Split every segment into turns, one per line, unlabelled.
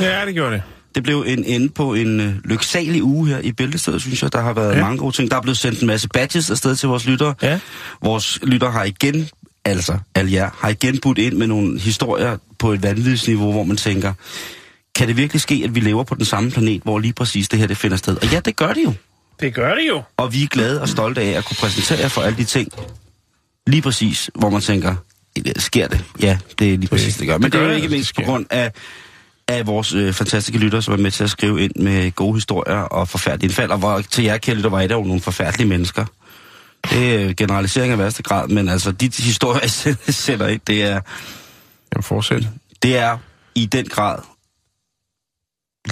Ja, det
gjorde det.
Det blev en ende på en øh, lyksalig uge her i Bæltestedet, synes jeg. Der har været ja. Mange gode ting. Der er blevet sendt en masse badges afsted til vores lyttere.
Ja.
Vores lytter har igen, altså alle jer, har igen budt ind med nogle historier på et vanvidsniveau, hvor man tænker, kan det virkelig ske, at vi lever på den samme planet, hvor lige præcis det her det finder sted? Og ja, det gør det jo.
Det gør det jo.
Og vi er glade og stolte af at kunne præsentere jer for alle de ting, lige præcis, hvor man tænker, sker det? Ja, det er lige præcis, det, gør. Men det,
det
det er
gør
jo
det,
ikke
det
mindst på grund af, af vores øh, fantastiske lyttere, som er med til at skrive ind med gode historier og forfærdelige indfald. Og hvor, til jer, kære lytter, var I der jo nogle forfærdelige mennesker. Det er generalisering af værste grad, men altså, de historier, jeg sætter ind, det er,
Jamen, fortsæt.
det er i den grad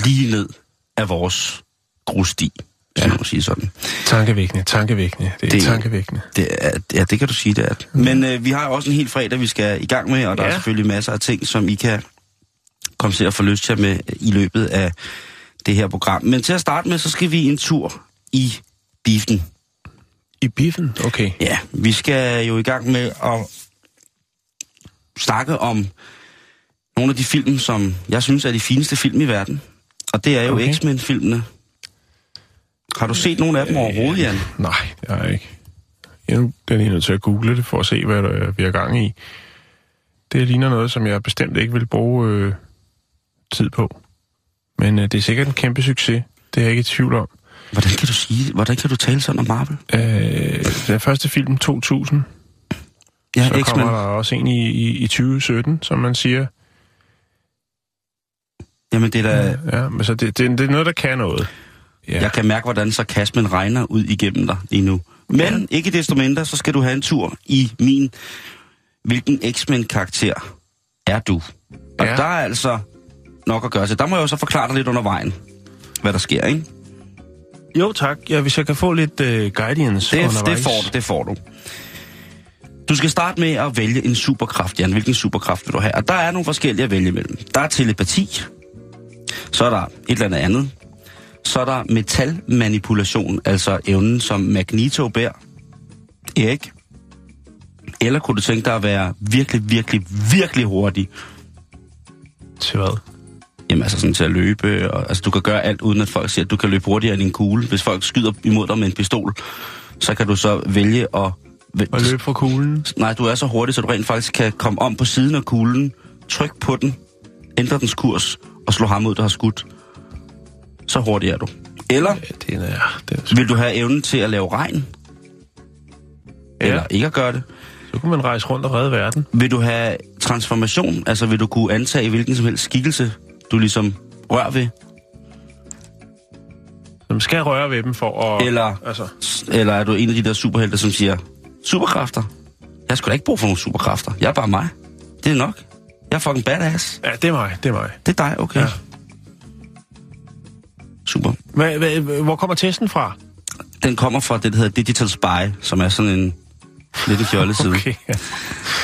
lige ned af vores grussti, ja. man må sige sådan.
Tankevækkende, tankevækkende. Det er
Det-
tankevækkende.
Det er, ja, det kan du sige, det er. Men øh, vi har jo også en hel fredag, vi skal i gang med, og der ja. er selvfølgelig masser af ting, som I kan komme til at få lyst til med i løbet af det her program. Men til at starte med, så skal vi en tur i biffen.
I biffen? Okay.
Ja, vi skal jo i gang med at snakke om nogle af de film, som jeg synes er de fineste film i verden. Og det er jo okay. X-Men-filmene. Har du set nogle af dem overhovedet, Jan?
Nej, det har jeg ikke. Jeg er nu- den er lige nødt til at google det, for at se, hvad der, vi har gang i. Det ligner noget, som jeg bestemt ikke vil bruge øh, tid på. Men øh, det er sikkert en kæmpe succes. Det er jeg ikke i tvivl om.
Hvordan kan du sige, hvordan kan du tale sådan om Marvel?
Øh, den første film, 2000,
Ja,
så kommer der også en i, i, i 2017, som man siger.
Jamen, det er da...
Ja, men så det, det, det er noget, der kan noget. Ja.
Jeg kan mærke, hvordan sarkasmen regner ud igennem dig lige nu. Men ja. ikke desto mindre, så skal du have en tur i min... Hvilken X-Men-karakter er du? Og ja.
Ja.
der er altså nok at gøre til. Der må jeg jo så forklare dig lidt under vejen, hvad der sker, ikke?
Jo, tak. Ja, hvis jeg kan få lidt uh, guidance
Det,
undervejs.
det får du, det får du. Du skal starte med at vælge en superkraft, Jan. Hvilken superkraft vil du have? Og der er nogle forskellige at vælge mellem. Der er telepati. Så er der et eller andet andet. Så er der metalmanipulation, altså evnen, som Magneto bærer. Erik? Eller kunne du tænke dig at være virkelig, virkelig, virkelig hurtig?
Til hvad?
Jamen altså sådan til at løbe. Og, altså du kan gøre alt, uden at folk siger, at du kan løbe hurtigere end en kugle. Hvis folk skyder imod dig med en pistol, så kan du så vælge at...
At løbe fra kuglen?
Nej, du er så hurtig, så du rent faktisk kan komme om på siden af kuglen, trykke på den, ændre dens kurs og slå ham ud, der har skudt. Så hurtig er du. Eller
Ja, det er, det er,
vil du have evnen til at lave regn?
Ja.
Eller ikke at gøre det?
så kunne man rejse rundt og redde verden.
Vil du have transformation? Altså vil du kunne antage hvilken som helst skikkelse, du ligesom rører ved?
Man skal røre ved dem for at...
Eller,
Altså,
eller er du en af de der superhelte, som siger, superkræfter? Jeg skulle da ikke bruge for nogle superkræfter. Jeg er bare mig. Det er nok. Jeg er fucking badass.
ja, det er mig, det er mig.
Det er dig, okay.
Ja.
Super.
Hva, hva, hvor kommer testen fra?
Den kommer fra det, der hedder Digital Spy, som er sådan en lidt en fjollet side.
Okay, ja.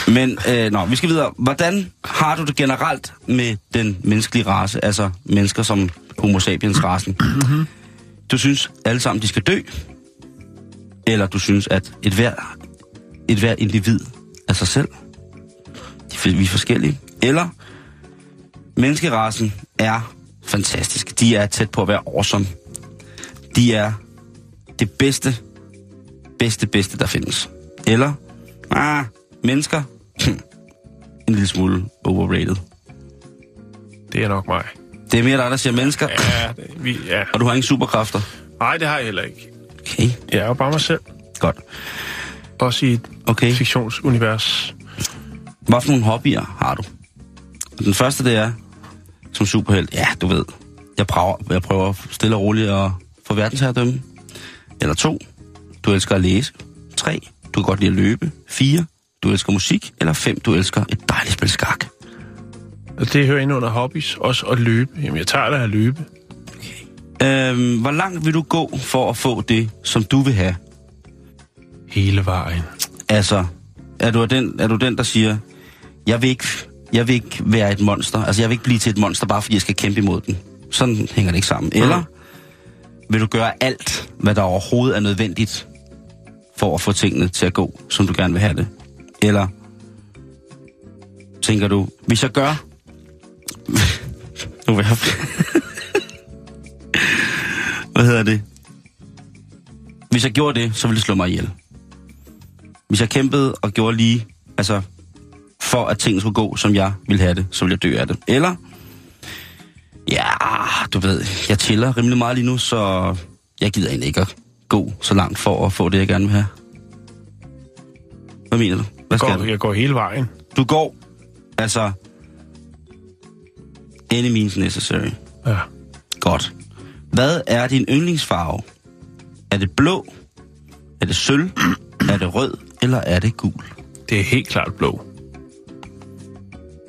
Men, øh, nå, vi skal videre. Hvordan har du det generelt med den menneskelige race, altså mennesker som homo sapiens-rasen? Du synes alle sammen, de skal dø? Eller du synes, at et hver, et hver individ er sig selv? De, vi er forskellige. Eller menneskerasen er fantastisk. De er tæt på at være awesome. De er det bedste, bedste, bedste, der findes. Eller, ah, mennesker, en lille smule overrated.
Det er nok mig.
Det er mere dig, der siger mennesker,
Ja, det, vi, ja.
og du har ingen superkræfter.
Nej, det har jeg heller ikke.
Okay,
Jeg er jo bare mig selv.
godt.
Også i et
Okay,
fiktionsunivers.
hvad for nogle hobbyer har du? Den første, det er, som superhelt, ja, du ved, jeg prøver, jeg prøver stille og roligt at få verdensherredømme. Eller to, du elsker at læse. Tre, du kan godt lide at løbe. Fire, du elsker musik, eller 5, du elsker et dejligt spil skak.
Og det hører ind under hobbies. Også at løbe. Jamen, jeg tager da at løbe.
Øhm, hvor langt vil du gå for at få det, som du vil have?
Hele vejen.
Altså, er du den, er du den der siger, jeg vil, ikke, jeg vil ikke være et monster, altså jeg vil ikke blive til et monster, bare fordi jeg skal kæmpe imod den. Sådan hænger det ikke sammen. Eller vil du gøre alt, hvad der overhovedet er nødvendigt, for at få tingene til at gå, som du gerne vil have det? Eller tænker du, hvis jeg gør... nu vil jeg... hvad hedder det? Hvis jeg gjorde det, så ville det slå mig ihjel. Hvis jeg kæmpede og gjorde lige, altså for at tingene skulle gå, som jeg ville have det, så ville jeg dø af det. Eller, ja, du ved, jeg chiller rimelig meget lige nu, så jeg gider egentlig ikke at gå så langt for at få det, jeg gerne vil have. Hvad mener du? Hvad skal
Går,
du?
jeg går hele vejen.
Du går, altså, any means necessary.
Ja.
Godt. Hvad er din yndlingsfarve? Er det blå? Er det sølv? er det rød? Eller er det gul?
Det er helt klart blå.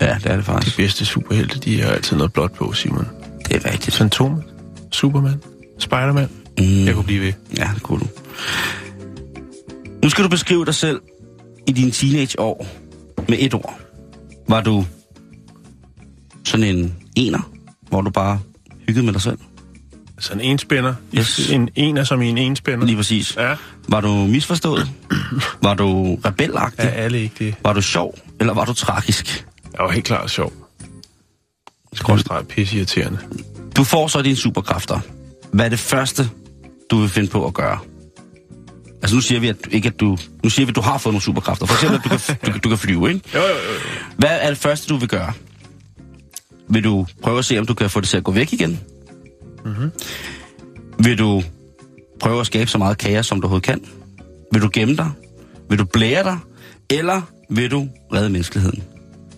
Ja, det er det
De
faktisk.
bedste superhelte, de har altid noget blåt på, Simon.
Det er rigtigt.
Fantomet, Superman, Spider-Man.
Mm.
Jeg kunne blive ved.
Ja, det kunne du. Nu skal du beskrive dig selv i dine teenageår med et ord. Var du sådan en ener, hvor du bare hyggede med dig selv?
Altså en enspænder.
Yes.
En ener som i en enspænder.
Lige præcis.
Ja.
Var du misforstået? Var du rebelagtig?
Er alle ikke det?
Var du sjov, eller var du tragisk?
Jeg var helt klart sjov. Skrådstræk pisse irriterende.
Du får så dine superkræfter. Hvad er det første, du vil finde på at gøre? Altså nu siger vi, at du, ikke at du... Nu siger vi, at du har fået nogle superkræfter. For eksempel, at du kan, du, kan- du kan flyve, ikke?
Jo, jo, jo.
Hvad er det første, du vil gøre? Vil du prøve at se, om du kan få det til at gå væk igen? Mm-hmm. Vil du prøve at skabe så meget kaos, som du overhovedet kan? Vil du gemme dig? Vil du blære dig? Eller vil du redde menneskeligheden?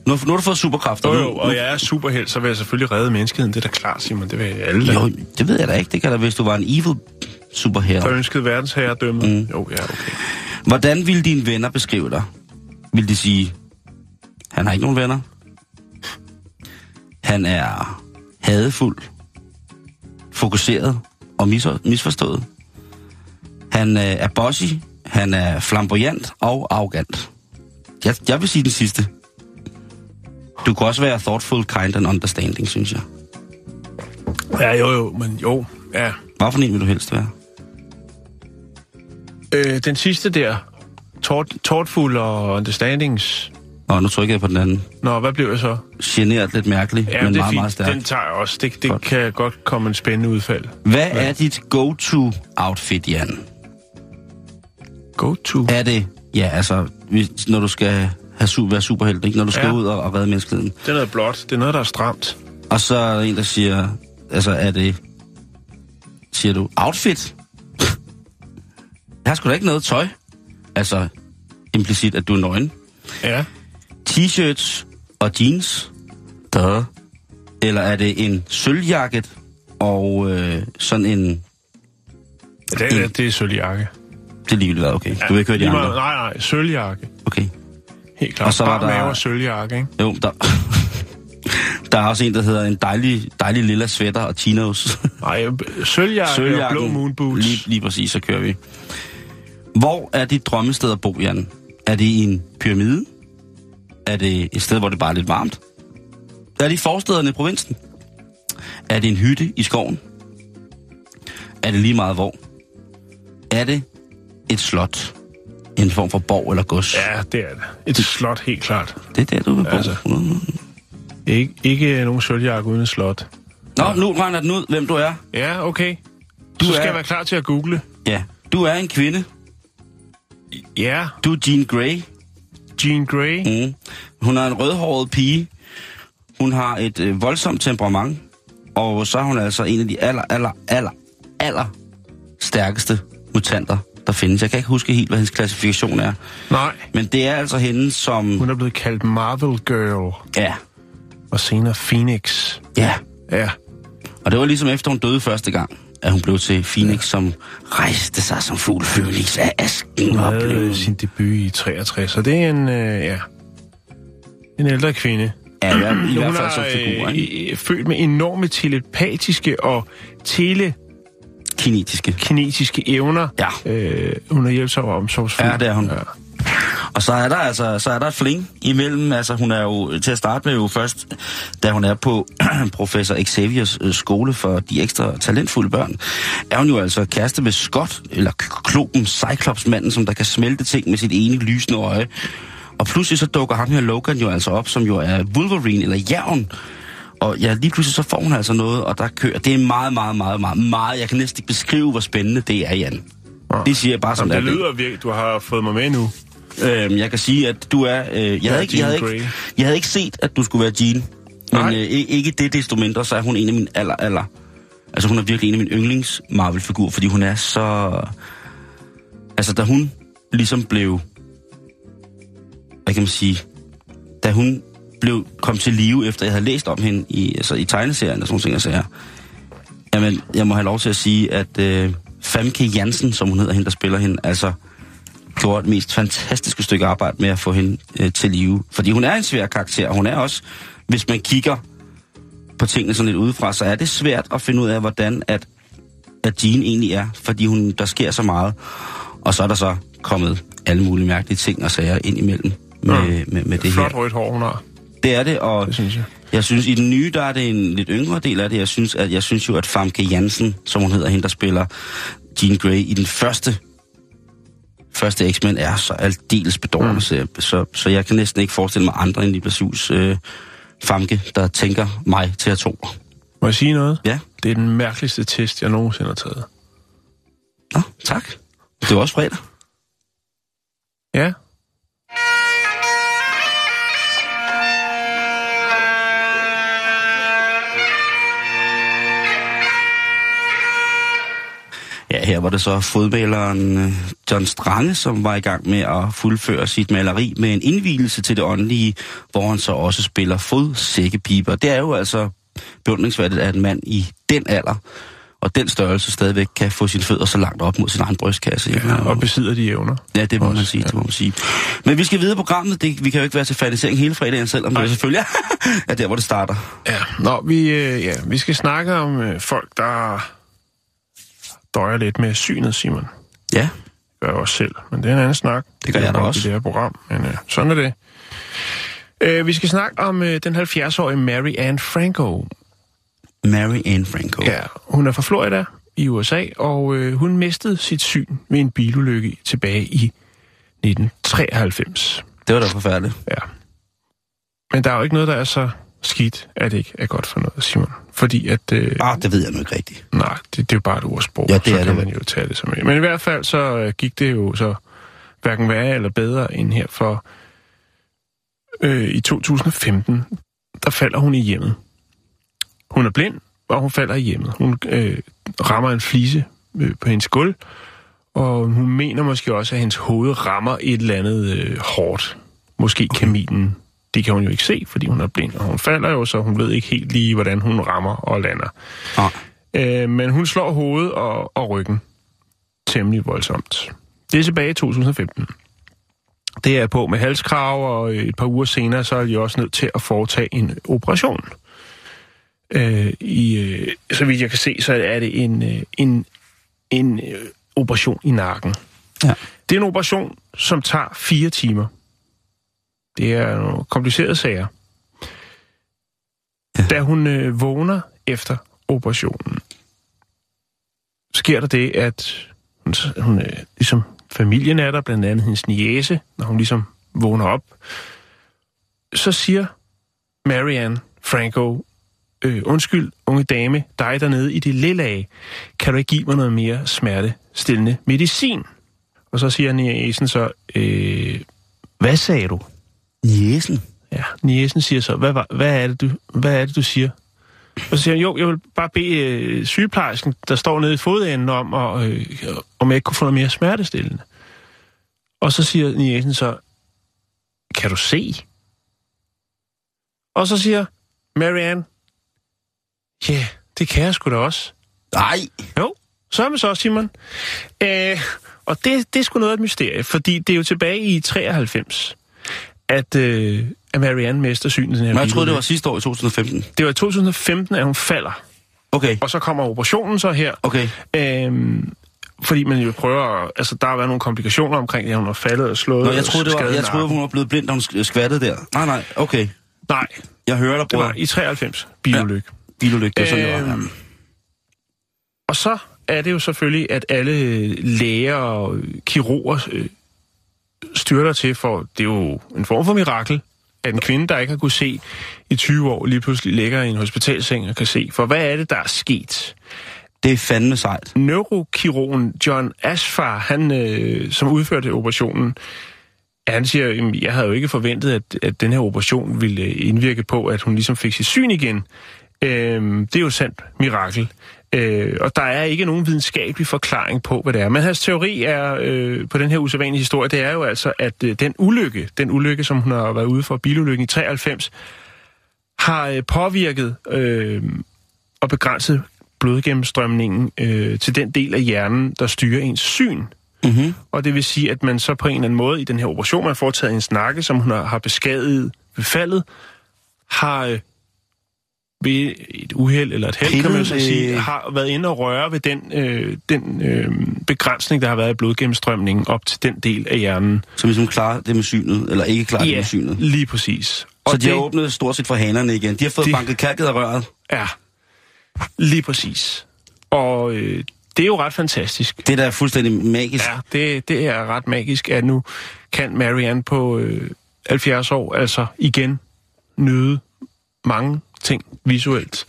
Nu, nu har du fået superkræfter.
Jo,
nu,
jo, og jeg er superheld, så vil jeg selvfølgelig redde menneskeheden. Det er da klart, Simon. Det vil jeg alle.
Jo, det ved jeg da ikke. Det kan da, hvis du var en evil superhero.
Der ønskede verdensherredømme. Mm. Jo, ja, okay.
Hvordan ville dine venner beskrive dig? Vil de sige, han har ikke nogen venner? Han er hadefuld, fokuseret og mis- misforstået. Han øh, er bossy, han er flamboyant og arrogant. Jeg, jeg vil sige den sidste. Du kan også være thoughtful, kind and understanding, synes jeg.
Ja, jo, jo, men jo, ja.
Hvad for en vil du helst være?
Øh, den sidste der, tort, thoughtful og understandings...
Og nu trykker jeg på den anden.
Nå, hvad blev jeg så?
Generet lidt mærkeligt,
Ja,
men
det er
meget,
fint.
meget stærkt.
Den tager jeg også. Det, det
Godt.
kan godt komme en spændende udfald.
Hvad er dit go-to-outfit, Jan?
Go to.
Er det, ja, altså, hvis, når du skal have, su- være superhelt, ikke? Når du skal
Ja.
ja. ud og, og redde menneskeheden.
Det er noget blåt. Det er noget, der er stramt.
Og så er der en, der siger, altså, er det, siger du, outfit? Jeg har sgu da ikke noget tøj. Altså, implicit, at du er nøgen.
Ja.
T-shirts og jeans. Duh. Eller er det en sølvjakket og øh, sådan en...
Det er, det er sølvjakke.
Det er ligegyldigt, okay. Du vil ikke høre de
Lige meget-
andre.
Nej, nej, sølvjakke.
Okay.
Helt klart.
Og så var
Bare
der-
mave og sølvjakke, ikke?
Jo, der, der er også en, der hedder en dejlig, dejlig lilla sweater og chinos.
Nej, sølvjakke og blå moon boots.
Lige, lige præcis, så kører vi. Hvor er dit drømmested at bo, Jan? Er det i en pyramide? Er det et sted, hvor det bare er lidt varmt? Er det i forstederne i provinsen? Er det en hytte i skoven? Er det lige meget hvor? Er det et slot? En form for borg eller gods?
Ja, det er det. Et slot, helt klart.
Det er der, du vil bo.
Altså. Ikke, ikke nogen sølvjakke uden et slot.
Nå, nu regner den ud, hvem du er.
Ja, okay.
Du
Du så skal
er-
jeg være klar til at google.
Ja, du er en kvinde.
Ja,
Du er Jean Grey.
Jean Grey.
Mm. Hun er en rødhåret pige. Hun har et øh, voldsomt temperament. Og så er hun altså en af de aller, aller, aller, aller stærkeste mutanter, der findes. Jeg kan ikke huske helt, hvad hendes klassifikation er.
Nej,
Men det er altså hende, som...
hun er blevet kaldt Marvel Girl.
Ja,
Og senere Phoenix.
ja.
Ja,
Og det var ligesom efter hun døde første gang, at hun blev til Phoenix, som rejste sig som fugl Phoenix af asken
Hun havde
blev...
sin debut i 63, så det er en, øh, ja, en ældre kvinde.
Ja, i, hvert- i hvert fald som figur, ikke?
øh, øh, født med enorme telepatiske og
Kinetiske.
telekinetiske evner.
Ja.
Øh, hun er hjælpsom og omsorgsfuld.
Ja, det er hun.
Ja.
Og så er der altså så er der et fling imellem. Altså hun er jo til at starte med jo først, da hun er på professor Xaviers øh, skole for de ekstra talentfulde børn, er hun jo altså kæreste med Scott, eller kloben Cyclops-manden, som der kan smelte ting med sit ene lysende øje. Og pludselig så dukker ham her Logan jo altså op, som jo er Wolverine eller Jævn. Og ja, lige pludselig så får hun altså noget, og der kører. Det er meget, meget, meget, meget, meget. Jeg kan næsten ikke beskrive, hvor spændende det er, Jan. Det siger jeg bare som
Jamen,
det
det
er.
lyder virkelig, du har fået mig med nu.
Øhm, jeg kan sige, at du er... Øh, jeg, havde ikke, jeg, havde
Grey.
ikke, jeg havde ikke set, at du skulle være Jean. Men øh, ikke det desto mindre, så er hun en af mine aller, aller... Altså hun er virkelig en af mine yndlings Marvel-figurer, fordi hun er så... Altså da hun ligesom blev... Hvad kan man sige? Da hun blev kom til live, efter jeg havde læst om hende i, altså, i tegneserien og sådan nogle ting, jeg sagde, Jamen, jeg må have lov til at sige, at øh, Famke Jansen, som hun hedder, hende der spiller hende, altså gjorde et mest fantastiske stykke arbejde med at få hende øh, til live. Fordi hun er en svær karakter, og hun er også, hvis man kigger på tingene sådan lidt udefra, så er det svært at finde ud af, hvordan at, at Jean egentlig er, fordi hun, der sker så meget. Og så er der så kommet alle mulige mærkelige ting og sager ind imellem med,
Ja.
med, med, med det
Flot
her.
rødt hår, hun har.
Det er det, og
Det synes jeg.
jeg synes, i den nye, der er det en lidt yngre del af det. Jeg synes, at, jeg synes jo, at Famke Jansen, som hun hedder, hende der spiller Jean Grey, i den første første X-Men er så aldeles bedårende, mm. så, så, så jeg kan næsten ikke forestille mig andre end præcis øh, Famke, der tænker mig til at tro.
Må jeg sige noget?
Ja,
Det er den mærkeligste test, jeg nogensinde har taget.
Nå, tak. Det var også fredag.
Ja.
Ja, her var det så fodmaleren øh, John Strange, som var i gang med at fuldføre sit maleri med en indvielse til det åndelige, hvor han så også spiller fodsækkepiber. Det er jo altså beundringsværdigt, at en mand i den alder og den størrelse stadigvæk kan få sine fødder så langt op mod sin egen brystkasse.
ja og besidder de evner.
Ja, det må man
Også,
sige,
ja.
det må man sige. Men vi skal videre på programmet. Det, vi kan jo ikke være til fanisering hele fredagen, selvom det selvfølgelig er der, hvor det starter.
Ja, Nå, vi, øh, ja, vi skal snakke om øh, folk, der døjer lidt med synet, Simon.
Ja,
gør jeg også selv, men det er en anden snak.
Det gør jeg da også.
I det her program, men øh, sådan er det. Øh, vi skal snakke om øh, den 70-årige Mary Ann Franco.
Mary Ann Franco.
Ja, hun er fra Florida i USA, og øh, hun mistede sit syn ved en bilulykke tilbage i 1993.
Det var da forfærdeligt.
Ja. Men der er jo ikke noget, der er så skidt, at det ikke er godt for noget, Simon. Fordi at... Øh,
Ah, det ved jeg nu ikke rigtigt.
Nej, det, det er jo bare et ordsprog.
Ja, det
så
er
kan
det.
man jo tage det som Men i hvert fald så øh, gik det jo så hverken værre eller bedre end her for øh, i 2015, der falder hun i hjemmet. Hun er blind, og hun falder i hjemmet. Hun øh, rammer en flise øh, på hendes gulv, og hun mener måske også, at hendes hoved rammer et eller andet øh, hårdt. Måske kaminen. Det kan hun jo ikke se, fordi hun er blind, og hun falder jo, så hun ved ikke helt lige, hvordan hun rammer og lander.
Nej.
Øh, men hun slår hovedet og, og ryggen temmelig voldsomt. Det er tilbage i 2015. Det er på med halskrav, og et par uger senere, så er de også nødt til at foretage en operation. Øh, i, øh, så vidt jeg kan se, så er det en, øh, en, en øh, operation i nakken.
Ja.
Det er en operation, som tager fire timer. Det er nogle komplicerede sager.
Ja.
Da hun øh, vågner efter operationen, sker der det, at hun, hun øh, ligesom familien er der, blandt andet hendes niece, når hun ligesom vågner op, så siger Marianne Franco, øh, undskyld, unge dame, dig dernede i det lille af, kan du ikke give mig noget mere smertestillende medicin? Og så siger niecen så, øh, hvad sagde du?
Jesen.
Ja, niecen siger så, hvad, var- hvad, er det, du, hvad er det, du siger? Og så siger han, jo, jeg vil bare bede øh, sygeplejersken, der står nede i fodenden om, og, øh, om jeg ikke kunne få noget mere smertestillende. Og så siger niecen så, kan du se? Og så siger Marianne, ja, yeah, det kan jeg sgu da også.
Nej.
Jo, så er vi så, Simon. Øh, og det, det er sgu noget af et mysterie, fordi det er jo tilbage i 93, at, øh, at Marianne mister synet. Den her
Men jeg troede, det var sidste år i 2015.
det var i 2015, at hun falder.
Okay.
Og så kommer operationen så her.
Okay.
Øhm, fordi man jo prøver, altså der har været nogle komplikationer omkring det, hun har faldet og slået.
Nå, jeg troede, det var, jeg troede, hun var blevet blind, da hun sk- skvattede der. Nej, nej, okay.
Nej,
Jeg hører dig,
det var
bror.
i 93, bilulykke.
Bilulykke, det er sådan, det var.
Øhm, Og så er det jo selvfølgelig, at alle læger og kirurger øh, styrter til, for det er jo en form for mirakel, at en kvinde, der ikke har kunne se i 20 år, lige pludselig ligger i en hospitalseng og kan se. For hvad er det, der er sket?
Det er fandme sejt.
Neurokirurgen John Asfar, han, øh, som udførte operationen, han siger, "Jamen, jeg havde jo ikke forventet, at, at den her operation ville øh, indvirke på, at hun ligesom fik sit syn igen. Øhm, det er jo sandt mirakel. Øh, og der er ikke nogen videnskabelig forklaring på, hvad det er. Men hans teori er øh, på den her usædvanlige historie, det er jo altså, at øh, den ulykke, den ulykke, som hun har været ude for, bilulykken i 93, har øh, påvirket øh, og begrænset blodgennemstrømningen øh, til den del af hjernen, der styrer ens syn.
Mm-hmm.
Og det vil sige, at man så på en eller anden måde i den her operation, man har foretaget en snakke, som hun har, har beskadiget ved faldet, har øh, ved et uheld eller et held, kan man så sige,
øh,
har været inde og røre ved den, øh, den øh, begrænsning, der har været i blodgennemstrømningen op til den del af hjernen.
Som ligesom klarer det med synet, eller ikke klarer det med synet.
lige præcis.
Så
Og
de har
det-
åbnet stort set for hanerne igen. De har fået
De-
banket kalket af røret.
Ja, lige præcis. Og øh, det er jo ret fantastisk.
Det der er fuldstændig magisk.
Ja, det, det er ret magisk, at nu kan Marianne på øh, 70 år altså igen nyde mange ting visuelt.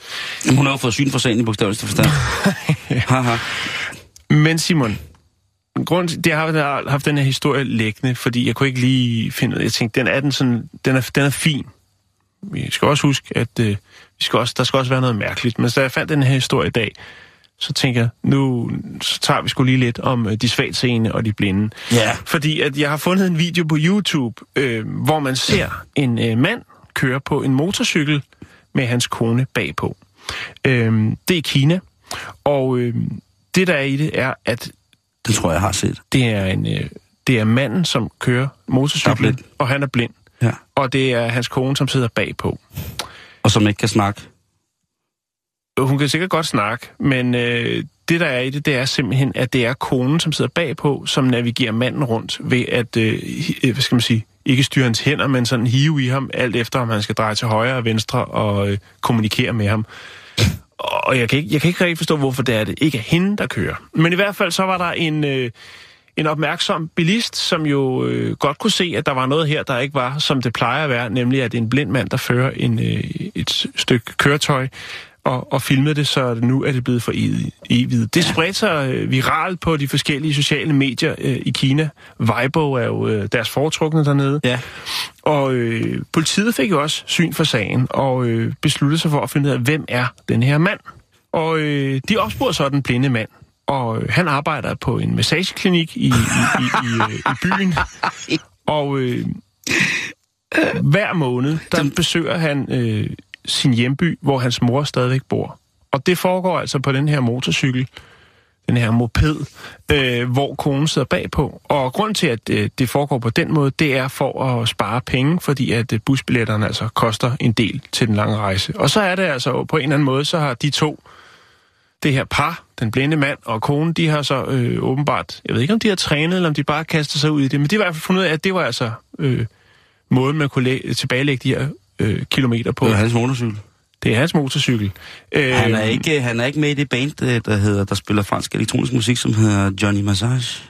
Hun har jo fået syn for sagen i bogstaveligste forstand. Haha.
Men Simon, grunden til, det har jeg har haft den her historie liggende, fordi jeg kunne ikke lige finde jeg tænkte, den er, den sådan, den er, den er fin. Vi skal også huske, at øh, vi skal også, der skal også være noget mærkeligt. Men da jeg fandt den her historie i dag, så tænker jeg, nu så tager vi sgu lige lidt om øh, de svagtseende og de blinde.
Ja.
Fordi at jeg har fundet en video på YouTube, øh, hvor man ser en øh, mand køre på en motorcykel med hans kone bagpå. Øh, det er Kina, og øh, det der er i det er, at
Det tror jeg, har set.
det er, en, øh, det er manden, som kører motorcyklen, og han er blind.
Ja.
Og det er hans kone, som sidder bagpå.
Og som ikke kan snakke.
Hun kan sikkert godt snakke, men øh, det der er i det, det er simpelthen, at det er konen, som sidder bagpå, som navigerer manden rundt ved at, øh, øh, hvad skal man sige, ikke styre hans hænder, men sådan hive i ham, alt efter om han skal dreje til højre og venstre og øh, kommunikere med ham. Og jeg kan, ikke, jeg kan ikke rigtig forstå, hvorfor det er, det ikke er hende, der kører. Men i hvert fald så var der en, øh, en opmærksom bilist, som jo øh, godt kunne se, at der var noget her, der ikke var, som det plejer at være, nemlig at en blind mand, der fører en, øh, et stykke køretøj, og, og filmede det, så nu er det blevet for evigt. Det spredte sig øh, viralt på de forskellige sociale medier øh, i Kina. Weibo er jo øh, deres foretrukne dernede.
Ja.
Og øh, politiet fik jo også syn for sagen, og øh, besluttede sig for at finde ud af, hvem er den her mand. Og øh, de opspurgte så den blinde mand, og øh, han arbejder på en massageklinik i, i, i, i, øh, i byen. Og øh, hver måned, der besøger han øh, sin hjemby, hvor hans mor stadigvæk bor. Og det foregår altså på den her motorcykel, den her moped, øh, hvor konen sidder bagpå. Og grund til, at øh, det foregår på den måde, det er for at spare penge, fordi at øh, busbilletterne altså koster en del til den lange rejse. Og så er det altså på en eller anden måde, så har de to, det her par, den blinde mand og konen, de har så øh, åbenbart, jeg ved ikke om de har trænet, eller om de bare kaster sig ud i det, men de har i hvert fald fundet ud af, at det var altså øh, måden, man kunne læ- tilbagelægge de her øh, kilometer på.
Det er hans motorcykel.
Det er hans motorcykel. Øh,
Han er, ikke, han er ikke med i det band, øh, der, hedder, der spiller fransk elektronisk musik, som hedder Johnny Massage.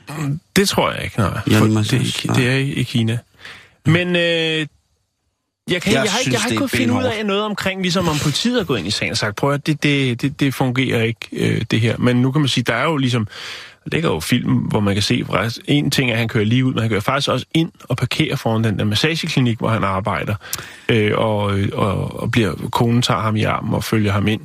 Det tror jeg ikke, nej.
Johnny Massage,
det,
nej.
det er i, i Kina. Men øh, jeg, kan, jeg, jeg, har,
synes,
jeg har ikke kunnet finde ud af noget omkring, ligesom om politiet er gået ind i sagen og sagt, prøv at det, det, det, det fungerer ikke, øh, det her. Men nu kan man sige, der er jo ligesom, ligger jo film, hvor man kan se, faktisk, en ting er, at han kører lige ud, men han kører faktisk også ind og parkerer foran den der massageklinik, hvor han arbejder, øh, og, og, og bliver, konen tager ham i armen og følger ham ind.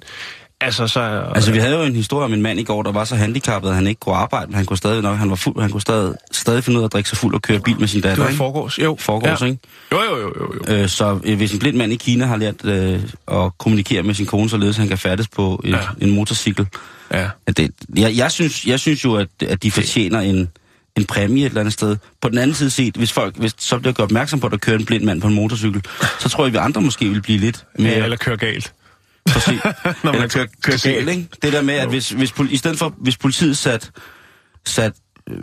Altså, så...
Altså, vi havde jo en historie om en mand i går, der var så handicappet, at han ikke kunne arbejde, men han kunne stadig nok, han var fuld, han kunne stadig, stadig finde ud af at drikke sig fuld og køre bil med sin
det
datter,
var
ikke?
forgårs, jo.
Forgårs,
ja.
ikke?
Jo, jo, jo, jo. jo.
Øh, så øh, hvis en blind mand i Kina har lært øh, at kommunikere med sin kone, således han kan færdes på et,
ja.
en motorcykel,
Ja.
At det, jeg, jeg, synes, jeg synes jo, at, at de fortjener en, en præmie et eller andet sted. På den anden side set, hvis folk hvis, så bliver gjort opmærksom på, at der kører en blind mand på en motorcykel, så tror jeg, at vi andre måske vil blive lidt mere...
Ja, eller køre galt.
Præcis.
Når man
Eller kører, kører galt, ikke? Det der med, at hvis, hvis, i stedet for, hvis politiet sat, sat øh,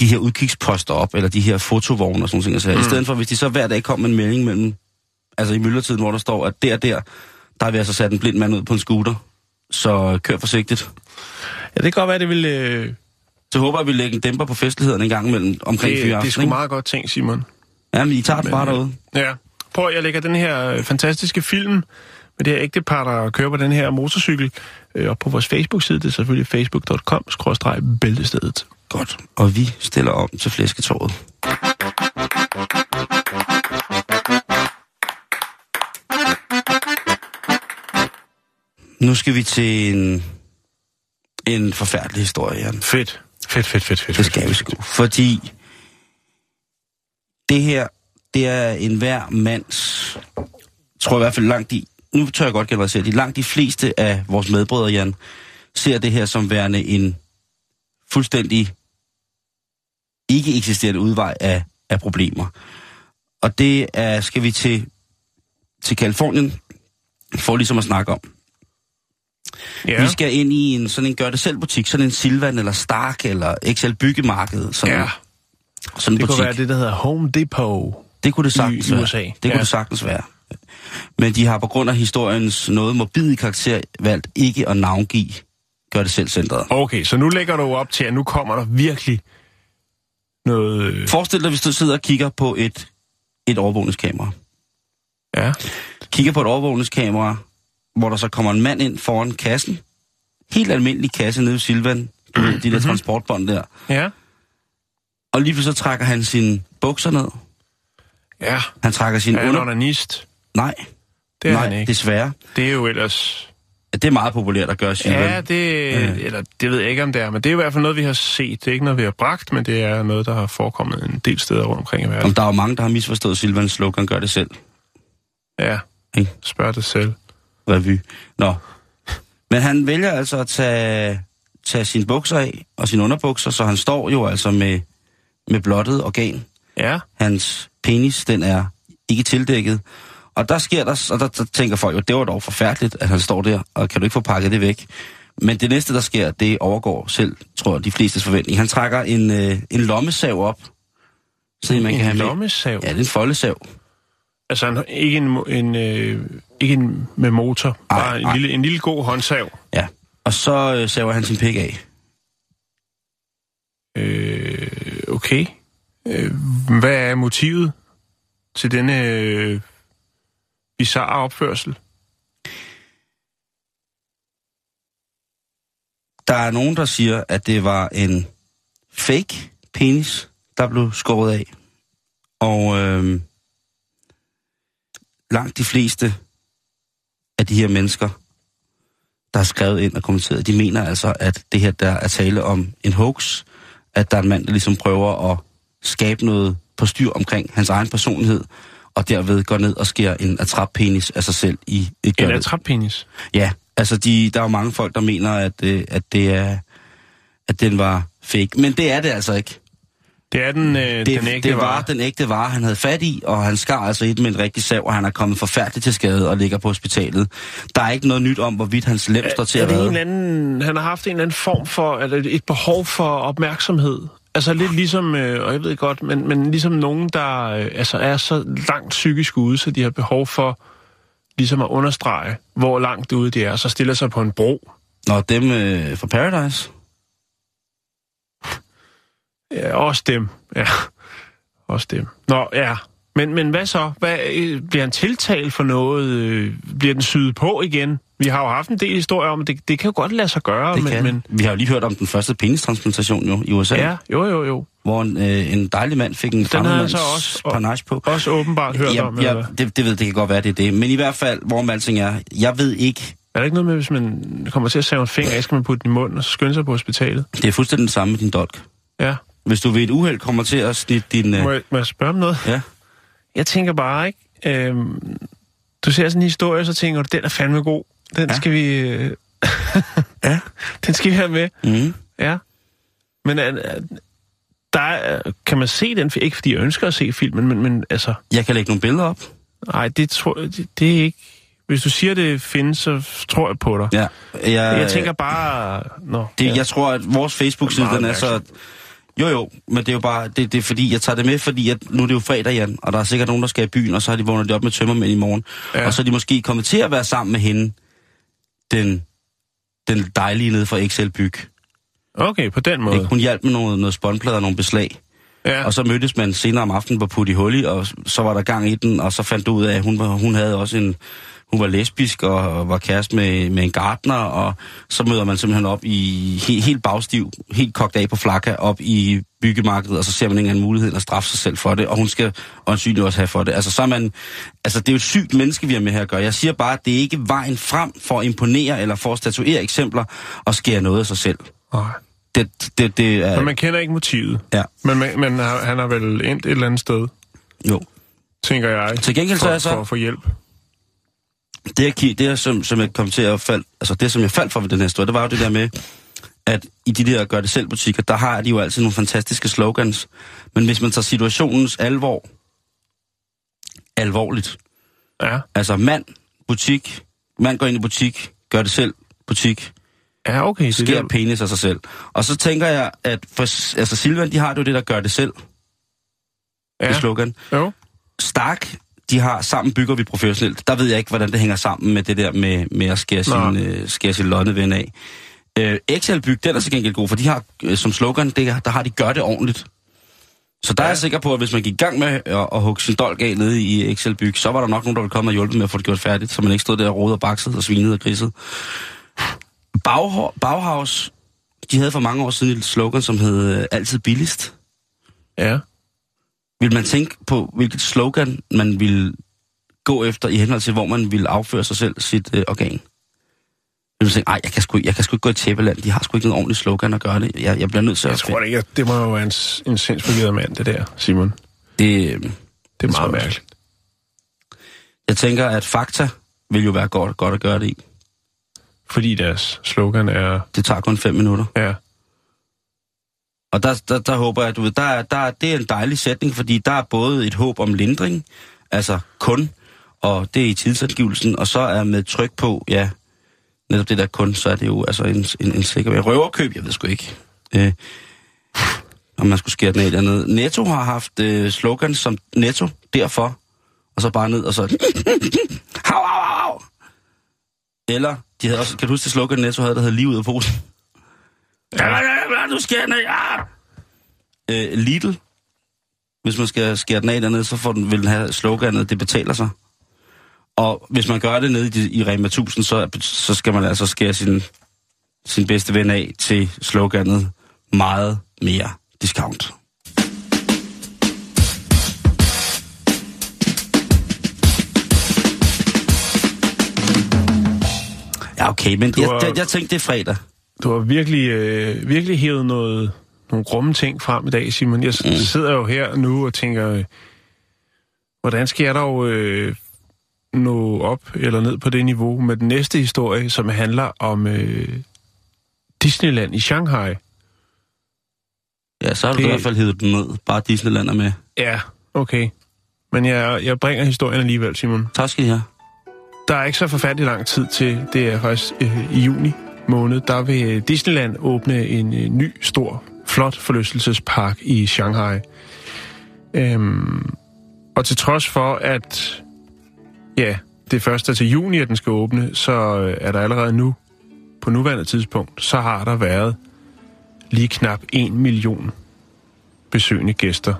de her udkigsposter op, eller de her fotovogne og sådan nogle ting, så mm. i stedet for, hvis de så hver dag kom med en melding mellem, altså i myldretiden, hvor der står, at der der, der har vi altså sat en blind mand ud på en scooter, så kør forsigtigt.
Ja, det kan godt være, det vil... Øh,
Så håber jeg, vi lægger en dæmper på festlighederne en gang imellem omkring
det, det er sgu meget godt ting, Simon.
Ja, men I tager den bare
øh,
derude.
Ja. Prøv, jeg lægger den her øh, fantastiske film med det her ægtepar, der kører på den her motorcykel, øh, op på vores Facebook-side. Det er selvfølgelig facebook.com-bæltestedet.
Godt. Og vi stiller om til flæsketåret. Nu skal vi til en, en forfærdelig historie, Jan.
Fedt. Fedt, fedt, fedt, fedt.
Det skal vi sgu. Fordi det her, det er en hver mands, tror jeg i hvert fald langt i, nu tør jeg godt generalisere, de langt de fleste af vores medbrødre, Jan, ser det her som værende en fuldstændig ikke eksisterende udvej af, af problemer. Og det er, skal vi til, til Kalifornien, for ligesom at snakke om.
Ja.
Vi skal ind i en sådan en gør-det-selv-butik, sådan en Silvan eller Stark eller XL Byggemarked. Sådan,
ja.
sådan en
Det
butik.
kunne være det, der hedder Home Depot.
Det kunne det sagtens
i
være.
USA.
Det kunne
Ja.
det sagtens være. Men de har på grund af historiens noget morbide karakter valgt ikke at navngive gør det selv centret.
Okay, så nu lægger du op til, at nu kommer der virkelig noget... øh,
Forestil dig, hvis du sidder og kigger på et, et overvågningskamera.
Ja.
Kigger på et overvågningskamera, hvor der så kommer en mand ind foran kassen. Helt almindelig kasse nede ved Silvan. Du ved, de der transportbånd der.
Ja.
Og lige pludselig så trækker han sine bukser ned.
Ja.
Han trækker sin
Er han
under...
onanist?
Nej,
Det er
nej,
han ikke.
desværre.
Det er jo ellers...
Det er meget populært at gøre, Silvan.
Ja, det, eller, det ved jeg ikke, om det er, men det er i hvert fald noget, vi har set. Det er ikke noget, vi har bragt, men det er noget, der har forekommet en del steder rundt omkring i verden.
Om der er jo mange, der har misforstået Silvans slogan, gør det selv.
Ja,
Ikke?
spørg dig selv.
Revy. Nå. Men han vælger altså at tage, tage sine bukser af, og sine underbukser, så han står jo altså med, med blottet organ.
Ja,
Hans penis, den er ikke tildækket. Og der sker der, og der, der tænker folk jo, det var dog forfærdeligt, at han står der, og kan du ikke få pakket det væk? Men det næste, der sker, det overgår selv, tror jeg, de flestes forventning. Han trækker en, øh, en lommesav op, så man
en
kan have med.
lommesav.
Ja, det er en foldesav.
Altså en, ikke, en, en, øh, ikke en med motor, bare en
ej.
lille, en lille god håndsav.
Ja. Og så øh, saver han sin pik af.
Øh, okay. Øh, hvad er motivet til denne øh, bizarre opførsel?
Der er nogen, der siger, at det var en fake penis, der blev skåret af. Og øh, langt de fleste af de her mennesker, der har skrevet ind og kommenteret, de mener altså, at det her, der er tale om en hoax, at der er en mand, der ligesom prøver at skabe noget på styr omkring hans egen personlighed, og derved går ned og skærer en atrappenis af sig selv i et
En atrappenis.
Ja, altså de, der er jo mange folk, der mener, at, øh, at, det er, at den var fake. Men det er det altså ikke.
Det er den, øh,
Det,
den ægte
det var
vare.
den ægte vare, han havde fat i, og han skar altså den med en rigtig sav, og han er kommet forfærdeligt til skade og ligger på hospitalet. Der er ikke noget nyt om, hvorvidt hans lem står til
er
at
det en
redde.
eller anden, han har haft en eller anden form for, eller et- et behov for opmærksomhed. Altså lidt ligesom, øh, og jeg ved godt, men, men ligesom nogen, der øh, altså er så langt psykisk ude, så de har behov for ligesom at understrege, hvor langt ude de er, så stiller sig på en bro.
Nå, dem øh, fra Paradise.
Ja, også dem, ja. Også dem. Nå, ja. Men, men hvad så? Hvad, øh, bliver han tiltalt for noget? Øh, Bliver den syet på igen? Vi har jo haft en del historier om, at det, det kan jo godt lade sig gøre,
Det
men,
kan.
men
Vi har jo lige hørt om den første penistransplantation jo, i USA,
ja, jo, jo, jo.
hvor en, øh, en dejlig mand fik en fremmedmands
så også-
panage på.
Også åbenbart hørt om.
ja,
eller
ja, det, det ved det kan godt være, det er det. Men i hvert fald, hvor man alting er, jeg ved ikke,
Er der ikke noget med, hvis man kommer til at save en finger af, skal man putte den i munden og så skynde sig på hospitalet?
det er fuldstændig det samme med din dolk.
Ja.
Hvis du ved et uheld kommer til at snitte din... Øh,
Må jeg, må jeg spørge om noget?
ja,
Jeg tænker bare, ikke? Øhm, du ser sådan en historie, så tænker du, den er fandme god. Den
Ja.
skal vi... Øh, Ja, den skal vi have med.
Mm.
Ja. Men uh, der er, kan man se den? Ikke fordi jeg ønsker at se filmen, men, men altså...
Jeg kan lægge nogle billeder op.
Nej, det, tror, det, det er ikke... Hvis du siger, det findes, så tror jeg på dig.
Ja. Jeg,
Jeg tænker bare... Nå,
Det,
ja.
Jeg tror, at vores Facebook-side, den er så... Jo, jo, men det er jo bare... Det, det er fordi, jeg tager det med, fordi at nu er det jo fredag, Jan, og der er sikkert nogen, der skal i byen, og så har de vågnet op med tømmermænd i morgen.
Ja.
Og så er de måske kommet til at være sammen med hende, den, den dejlige nede fra Excel Byg.
Okay, på den måde.
Ikke? Hun hjalp med noget, noget spåndplader og nogle beslag.
Ja.
Og så mødtes man senere om aftenen på Putti Hulli, og så var der gang i den, og så fandt du ud af, at hun, hun havde også en... Hun var lesbisk og var kæreste med, med en gartner, og så møder man simpelthen op i he, helt bagstiv, helt kogt af på flakker, op i byggemarkedet, og så ser man ingen anden mulighed end at straffe sig selv for det, og hun skal øjensynligt også have for det. Altså, så er man, altså, det er jo et sygt menneske, vi har med her at gøre. Jeg siger bare, at det er ikke vejen frem for at imponere eller for at statuere eksempler og skære noget af sig selv.
Nej.
Det, det, det er...
Men man kender ikke motivet.
Ja,
Men, man, men han har vel endt et eller andet sted,
jo.
tænker jeg.
Til gengæld så
for,
er jeg så-
For at få hjælp.
Det, jeg, det som, som jeg kom til at falde, altså det, som jeg faldt for ved den her historie, det var jo det der med, at i de der gør det selv butikker, der har de jo altid nogle fantastiske slogans. Men hvis man tager situationens alvor alvorligt,
Ja.
altså mand, butik, mand går ind i butik, gør det selv, butik,
Ja, okay. Det
sker
er
penis af sig selv. Og så tænker jeg, at for, altså Silvan, de har jo det, der gør det selv, ja. det slogan.
Jo.
Stark, de har sammen bygger vi professionelt. Der ved jeg ikke, hvordan det hænger sammen med det der med, med at skære sin, øh, skære sin lodneven af. Øh, Excel Byg, den er så gengæld god, for de har øh, som slogan, det, der har de gør det ordentligt. Så der ja. er jeg sikker på, at hvis man gik i gang med at, at hugge sin dolk af nede i Excel Byg, så var der nok nogen, der ville komme og hjælpe med at få det gjort færdigt, så man ikke stod der og rodede og baksede og svinede og grisede. Bauha- Bauhaus, de havde for mange år siden et slogan, som hed øh, altid billigst.
Ja.
Vil man tænke på, hvilket slogan man vil gå efter i henhold til, hvor man vil afføre sig selv sit øh, organ? Vil man tænke, ej, jeg kan, sgu, jeg kan sgu ikke gå i Tæppeland, de har sgu ikke noget ordentligt slogan at gøre det. Jeg, jeg bliver nødt til
Jeg
at...
tror det ikke, at det må jo være en, en sindsforvirret mand, det der, Simon.
Det, øh,
Det er
tror
meget
jeg
mærkeligt.
jeg tænker, at fakta vil jo være godt, godt at gøre det i.
Fordi deres slogan er...
Det tager kun fem minutter.
Ja.
Og der, der, der håber jeg, du ved, der, der, det er en dejlig sætning, fordi der er både et håb om lindring, altså kun, og det er i tidsangivelsen, og så er med tryk på, ja, netop det der kun, så er det jo altså en, en, en sikker. Røverkøb, jeg ved sgu ikke. Øh, om man skulle skære den af eller andet. Netto har haft øh, slogans som Netto, derfor, og så bare ned og så... hav, hav, hav, hav. Eller, de havde også, kan du huske det slogan Netto havde, der hed lige ud af posen? Du skærer den af. Øh, Lidl, hvis man skal skære den af dernede, så får den, vil den have sloganet, det betaler sig. Og hvis man gør det nede i, i Rema 1000, så, så skal man altså skære sin, sin bedste ven af til sloganet meget mere discount. Ja, okay, men jeg, jeg, jeg tænkte, det er fredag.
Du har virkelig, øh, virkelig hævet noget, nogle grumme ting frem i dag, Simon. Jeg mm. sidder jo her nu og tænker, øh, hvordan skal jeg dog øh, nå op eller ned på det niveau med den næste historie, som handler om øh, Disneyland i Shanghai.
Ja, så har du
Det-
i hvert fald hævet den ned. Bare Disneyland er med.
Ja, okay. Men jeg, jeg bringer historien alligevel, Simon.
Tak skal I have.
Der er ikke så forfærdelig lang tid til, det er faktisk øh, i juni måned, der vil Disneyland åbne en øh, ny, stor, flot forlystelsespark i Shanghai. Øhm, og til trods for, at ja, det først er til juni, at den skal åbne, så øh, er der allerede nu, på nuværende tidspunkt, så har der været lige knap en million besøgende gæster.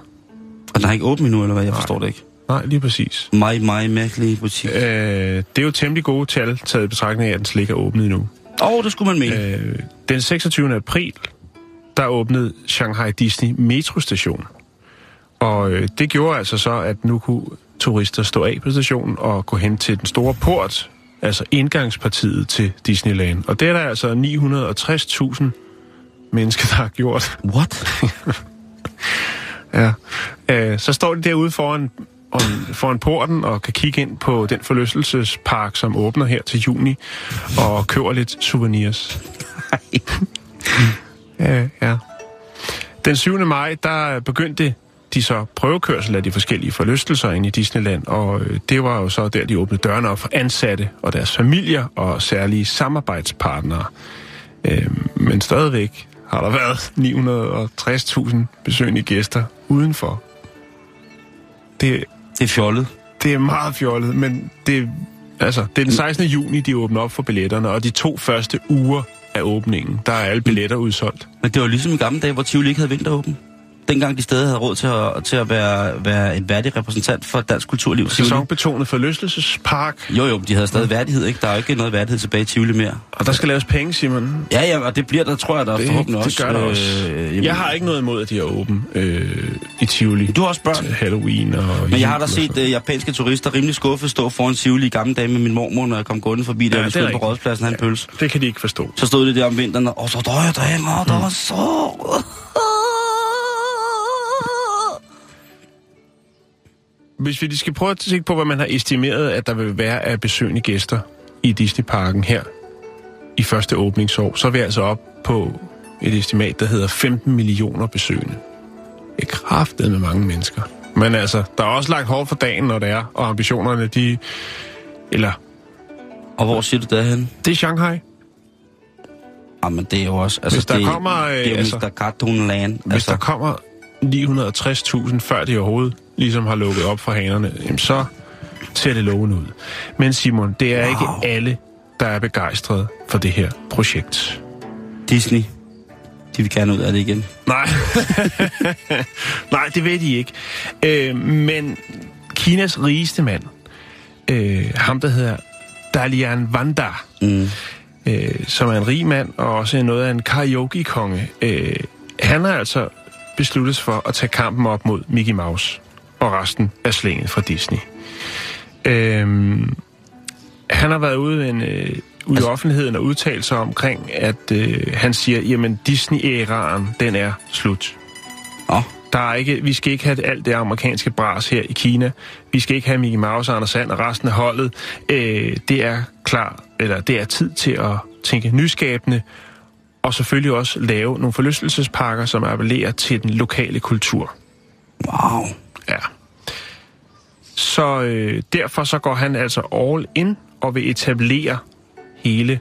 Og den har ikke åbent endnu, eller hvad? Jeg forstår det ikke.
Nej, lige præcis.
Meget, meget mærkelig butik.
Øh, det er jo temmelig gode tal, taget i betragtning af, at den slet ikke er åbnet endnu.
Oh, det skulle man mene.
Øh, den 26. april, der åbnede Shanghai Disney metrostation. Og øh, det gjorde altså så, at nu kunne turister stå af på stationen og gå hen til den store port, altså indgangspartiet til Disneyland. Og det er der altså 960.000 mennesker, der har gjort.
What?
Ja. Øh, så står de derude foran, on- foran porten og kan kigge ind på den forlystelsespark, som åbner her til juni, og køber lidt souvenirs. ja, ja. Den 7. maj, der begyndte de så prøvekørsel af de forskellige forlystelser ind i Disneyland, og øh, det var jo så der, de åbnede dørene op for ansatte og deres familier og særlige samarbejdspartnere. Øh, men stadigvæk har der været 960.000 besøgende gæster udenfor. Det,
Det er fjollet.
det er meget fjollet, men det, altså, det er den 16. juni, de åbner op for billetterne, og de to første uger af åbningen, der er alle billetter udsolgt.
Men det var ligesom i gamle dage, hvor Tivoli ikke havde vinteråben. Dengang de stadig havde råd til at, til at være, være en værdig repræsentant for dansk kulturliv. Tivoli.
Sæsonbetonet forlystelsespark,
Jo, jo, de havde stadig værdighed, ikke? Der er jo ikke noget værdighed tilbage i Tivoli mere.
og der skal laves penge, Simon.
Ja, ja, og det bliver der, tror jeg, der
Det,
forhåbentlig
det
også.
gør der også.
Øh, jamen,
Jeg har ikke noget imod, at de er åben øh, i Tivoli.
Du har også børn.
Til Halloween og
Men jeg har da
og
set uh, japanske turister rimelig skuffet stå foran Tivoli i gamle dage med min mormor, når jeg kom gående forbi der,
Ja,
ja,
det
vi skulle på rådspladsen have en pølse.
Det kan de ikke forstå.
Så stod det der om vinteren, og så døjer der var så...
Hvis vi lige skal prøve at se på, hvad man har estimeret, at der vil være af besøgende gæster i Disneyparken her i første åbningsår, så er vi altså op på et estimat, der hedder 15 millioner besøgende. Det er kraftet med mange mennesker. Men altså, der er også lagt hårdt for dagen, når det er, og ambitionerne, de... Eller,
Og hvor siger du derhen?
det er Shanghai.
Jamen, det er jo også... Altså,
Hvis der
det,
kommer,
Det er jo
altså-
Mr. Cartoon Land.
Hvis
Altså,
der kommer 960.000, før de overhovedet ligesom har lukket op for hanerne, jamen så ser det lovende ud. Men Simon, det er wow. ikke alle, der er begejstrede for det her projekt.
Disney, de vil gerne ud af det igen.
Nej, Nej det ved de ikke. Øh, men Kinas rigeste mand, øh, ham der hedder Dalian Wanda,
Mm.
øh, som er en rig mand og også noget af en karaoke-konge, øh, han har altså besluttet for at tage kampen op mod Mickey Mouse og resten af slænget fra Disney. Øh, han har været ude, en, øh, altså, i offentligheden og udtalt sig omkring, at øh, han siger, jamen Disney-æraen, den er slut.
Nå,
Der er ikke, vi skal ikke have alt det amerikanske bras her i Kina. Vi skal ikke have Mickey Mouse, Anders Sand og resten af holdet. Øh, det er klar, eller det er tid til at tænke nyskabende, og selvfølgelig også lave nogle forlystelsesparker, som appellerer til den lokale kultur.
wow.
Ja. Så øh, derfor så går han altså all in og vil etablere hele,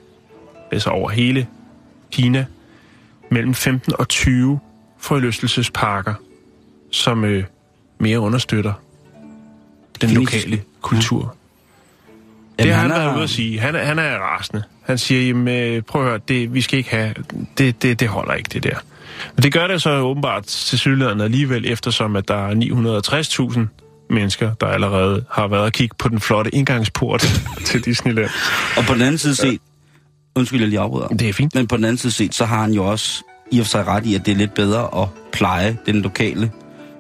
altså over hele Kina, mellem 15 og 20 forlystelsesparker, som øh, mere understøtter den
Kinesiske.
lokale kultur.
Jamen,
det har han
er-
været ude at sige. Han er, han er rasende. Han siger, jamen, øh, prøv at høre, det, vi skal ikke have, det, det, det holder ikke, det der. Men det gør det så åbenbart til sydlandet alligevel, eftersom at der er 960.000 mennesker, der allerede har været og kigge på den flotte indgangsport til Disneyland.
Og på den anden side set, undskyld, jeg lige afbryder.
Det er fint.
Men på den anden side set, så har han jo også i og for sig ret i, at det er lidt bedre at pleje den lokale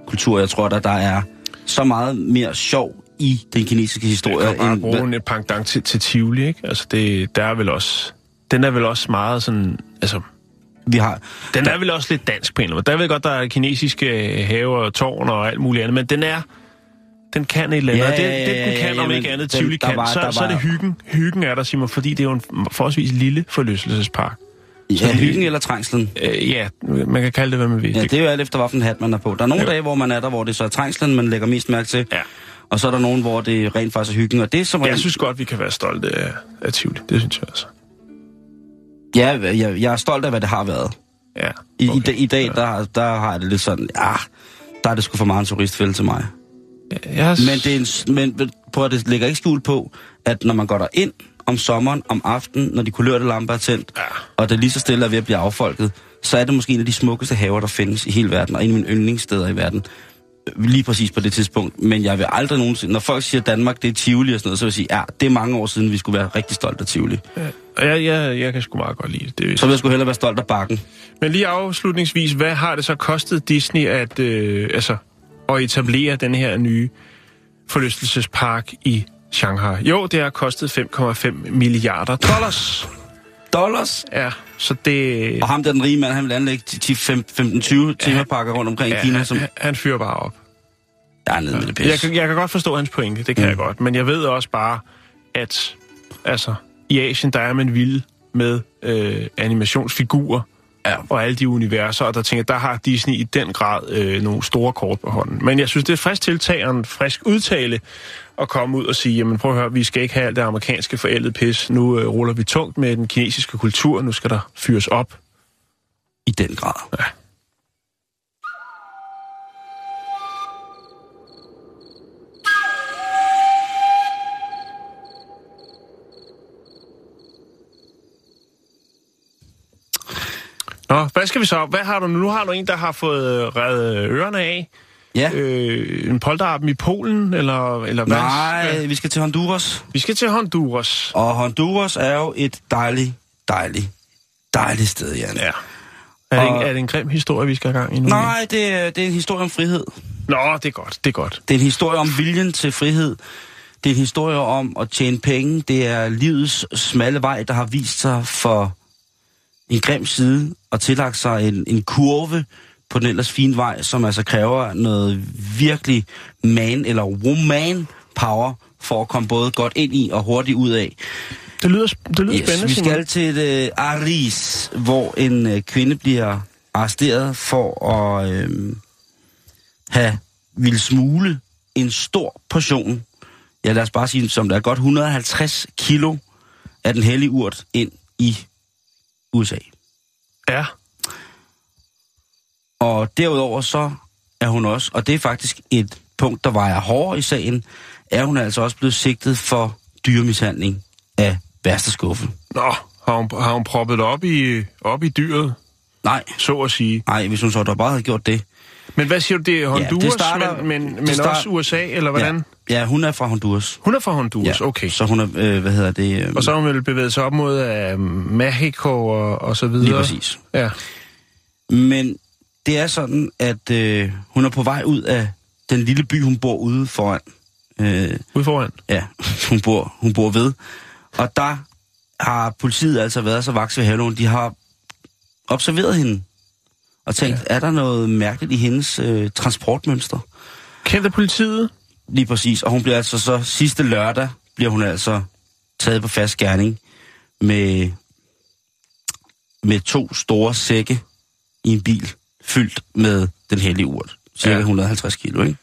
kultur. Jeg tror, at der er så meget mere sjov i den kinesiske historie.
Jeg kan bare
end-
bruge en pendant til, til Tivoli, ikke? Altså, det, der er vel også... Den er vel også meget sådan... Altså,
vi har.
den er vel også lidt dansk på en eller anden måde. Der ved godt, der er kinesiske haver og tårn og alt muligt andet, men den er... Den kan et eller andet.
Ja,
og det,
ja,
det,
ja,
den kan,
ja,
om
men
ikke andet, Tivoli
der
kan.
var-
så,
der
så er det
var-
hyggen. Hyggen er der, Simon, fordi det er jo en forholdsvis lille forlystelsespark.
Ja, hyggen eller trængslen.
Øh, ja, man kan kalde det, hvad man vil.
Ja, det er jo alt efter, hvilken hat man er på. Der er nogle
Jo.
dage, hvor man er der, hvor det så er trængslen, man lægger mest mærke til.
Ja.
Og så er der nogen, hvor det rent faktisk er hyggen. Og det som
Jeg
regel-
synes godt, vi kan være stolte af, af Tivoli. Det synes jeg altså.
Ja, jeg, jeg er stolt af, hvad det har været.
Ja,
I,
okay.
i, dag- I dag, der, der har jeg det lidt sådan, ja, der er det sgu for meget en turistfælde til mig.
Jeg,
Men, det er en, men prøv at det lægger ikke skjul på, at når man går der ind om sommeren, om aftenen, når de kulørte lamper er tændt,
Ja.
og det lige så stille er ved at blive affolket, så er det måske en af de smukkeste haver, der findes i hele verden, og en af mine yndlingssteder i verden. Lige præcis på det tidspunkt. Men jeg vil aldrig nogensinde... Når folk siger, at Danmark det er Tivoli og sådan noget, så vil jeg sige, ja, det er mange år siden, vi skulle være rigtig stolte af Tivoli.
Ja, jeg, jeg, jeg kan sgu meget godt lide det. det.
Så vil jeg sgu hellere være stolt af bakken.
Men lige afslutningsvis, hvad har det så kostet Disney at, øh, altså, at etablere den her nye forlystelsespark i Shanghai? Jo, det har kostet 5,5 milliarder dollars.
Dollars?
Ja, så det...
Og ham der den rige mand, han vil anlægge 15-20 temaparker rundt omkring i
Ja,
Kina,
han,
som...
han, han fyrer bare op.
Jeg er nede med det pis.
Jeg, kan- jeg kan godt forstå hans pointe, det kan mm. jeg godt. Men jeg ved også bare, at altså, i Asien, der er man vild med øh, animationsfigurer
Ja.
og alle de universer, og der tænker der har Disney i den grad øh, nogle store kort på hånden. Men jeg synes, det er et frisk tiltag og en frisk udtale at komme ud og sige, jamen prøv at høre, vi skal ikke have alt det amerikanske forældet pis. Nu øh, ruller vi tungt med den kinesiske kultur, nu skal der fyres op.
I den grad.
Ja. Nå, hvad skal vi så? Hvad har du nu? Nu har du en, der har fået øh, revet ørerne af.
Ja.
Øh, en polterappen i Polen, eller, eller hvad?
Nej, vi skal til Honduras.
Vi skal til Honduras.
Og Honduras er jo et dejligt, dejligt, dejligt sted, Jan.
Ja. Er det, en, er det en grim historie, vi skal have gang i nu?
Nej, det er, det er en historie om frihed.
Nå, det er godt, det er godt.
Det er en historie om viljen til frihed. Det er en historie om at tjene penge. Det er livets smalle vej, der har vist sig for en grim side og tillagt sig en, en kurve på den ellers fine vej, som altså kræver noget virkelig man eller woman power for at komme både godt ind i og hurtigt ud af.
Det lyder, det lyder
Yes,
spændende,
vi skal til uh, Aris, hvor en uh, kvinde bliver arresteret for at uh, have vil smule en stor portion, ja lad os bare sige, som der er godt 150 kilo af den hellige urt ind i USA.
Ja,
Og derudover så er hun også, og det er faktisk et punkt, der vejer hårdere i sagen, er hun altså også blevet sigtet for dyremishandling af værste skuffe.
Nå, har hun, har hun proppet det op i, op i dyret,
Nej,
så at sige.
nej, hvis hun så dog bare havde gjort det,
Men hvad siger du, det er Honduras,
det starter-
men, men,
det
men
start-
også USA, eller hvordan?
Ja, ja, hun er fra Honduras.
Hun er fra Honduras, okay.
Så hun er, øh, hvad hedder det? Øh,
Og så har hun vel bevæget sig op mod uh, Mexico og, og så videre.
Lige præcis.
Ja.
Men det er sådan, at øh, hun er på vej ud af den lille by, hun bor ude foran. Øh,
Ude foran.
ja, hun bor, hun bor ved. Og der har politiet altså været så vaks ved Halloween. De har observeret hende og tænkt, ja. er der noget mærkeligt i hendes øh, transportmønster?
Kendte politiet?
Lige præcis. Og hun bliver altså så sidste lørdag, bliver hun altså taget på fast gerning med, med to store sække i en bil fyldt med den hellige urt. Cirka
Ja.
ja. 150 kilo, ikke?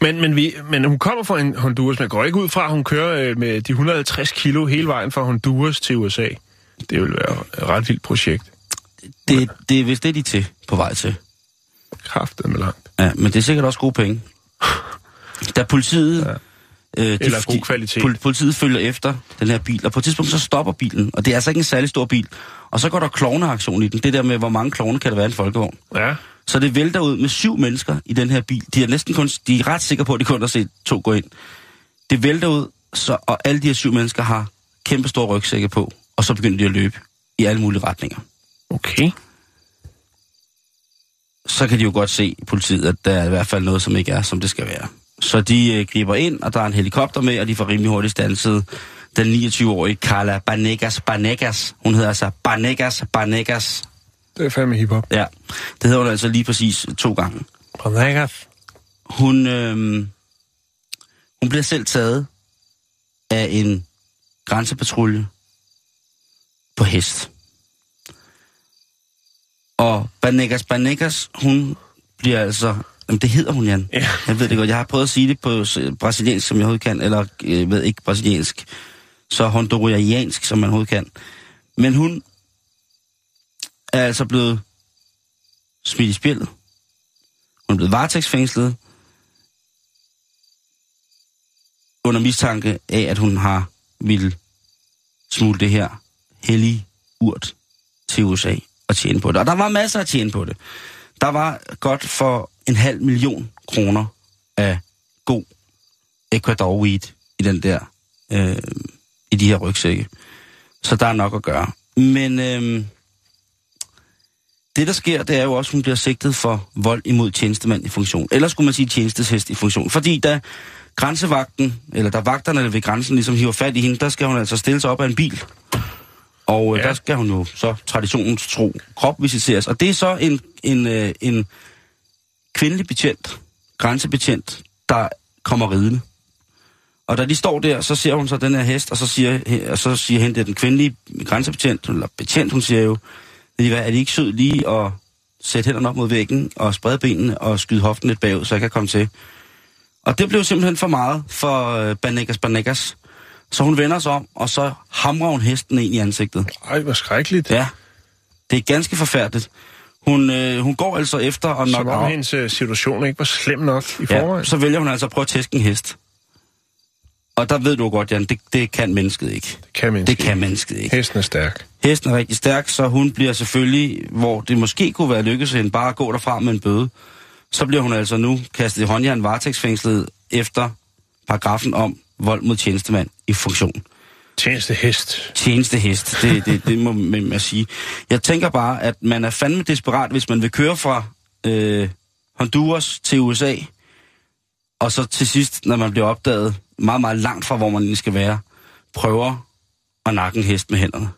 Men, men, vi, men hun kommer fra en Honduras, men går ikke ud fra, at hun kører øh, med de 150 kilo hele vejen fra Honduras til USA. Det vil være et ret vildt projekt.
Det, det er vist det, de er til på vej til.
Kraftet med langt.
Ja, men det er sikkert også gode penge. Da politiet... Ja. Øh, de,
Eller god kvalitet.
Pol, politiet følger efter den her bil, og på et tidspunkt så stopper bilen, og det er altså ikke en særlig stor bil. Og så går der klovneaktion i den. Det der med, hvor mange klovne kan der være i en folkevogn.
Ja.
Så det vælter ud med syv mennesker i den her bil. De er næsten kun, de er ret sikre på, at de kun har set to gå ind. Det vælter ud, så, og alle de her syv mennesker har kæmpe store rygsække på, og så begynder de at løbe i alle mulige retninger.
Okay.
Så kan de jo godt se politiet, at der er i hvert fald noget, som ikke er, som det skal være. Så de øh, griber ind, og der er en helikopter med, og de får rimelig hurtigt stanset den 29-årige Carla Banegas Banegas. Hun hedder altså Banegas Banegas.
Det er fandme hiphop.
Ja, det hedder hun altså lige præcis to gange.
Banegas.
Hun, øh, hun bliver selv taget af en grænsepatrulje på hest. Og Banegas Banegas, hun bliver altså... Jamen, det hedder hun, Jan.
Ja.
Jeg ved det godt. Jeg har prøvet at sige det på brasiliansk, som jeg overhovedet kan, eller jeg ved ikke brasiliansk. Så honduriansk, som man overhovedet kan. Men hun er altså blevet smidt i spillet. Hun er blevet varetægtsfængslet under mistanke af, at hun har ville smule det her hellige urt til USA og tjene på det. Og der var masser at tjene på det. Der var godt for en halv million kroner af god Ecuador weed i den der, øh, i de her rygsække. Så der er nok at gøre. Men øh, det, der sker, det er jo også, at hun bliver sigtet for vold imod tjenestemand i funktion. Eller skulle man sige tjenesteshest i funktion. Fordi da grænsevagten, eller da vagterne ved grænsen ligesom hiver fat i hende, der skal hun altså stille sig op af en bil. Og ja.
Ja.
der skal hun jo så traditionens tro kropvisiteres. Og det er så en, en, øh, en kvindelig betjent, grænsebetjent, der kommer ridende. Og da de står der, så ser hun så den her hest, og så siger, og så siger hende, det er den kvindelige grænsebetjent, eller betjent, hun siger jo, er de ikke sød lige at sætte hænderne op mod væggen, og sprede benene, og skyde hoften lidt bagud, så jeg kan komme til. Og det blev simpelthen for meget for øh, Banegas Banegas. Så hun vender sig om, og så hamrer hun hesten ind i ansigtet.
Ej, hvor skrækkeligt.
Ja, det er ganske forfærdeligt. Hun, øh, hun går altså efter og nok
Som om hendes øh, situation ikke var slem nok i
ja,
forvejen.
så vælger hun altså at prøve at tæske en hest. Og der ved du godt, Jan, det, det kan mennesket ikke.
Det kan mennesket
Det kan mennesket ikke.
Hesten er stærk.
Hesten er rigtig stærk, så hun bliver selvfølgelig, hvor det måske kunne være lykkedes hende bare at gå derfra med en bøde, så bliver hun altså nu kastet i håndjern varetægtsfængslet efter paragrafen om vold mod tjenestemand i funktion.
Tjeneste hest.
Tjeneste hest, det, det, det må man sige. Jeg tænker bare, at man er fandme desperat, hvis man vil køre fra øh, Honduras til USA, og så til sidst, når man bliver opdaget meget, meget langt fra, hvor man egentlig skal være, prøver at nakke en hest med hænderne.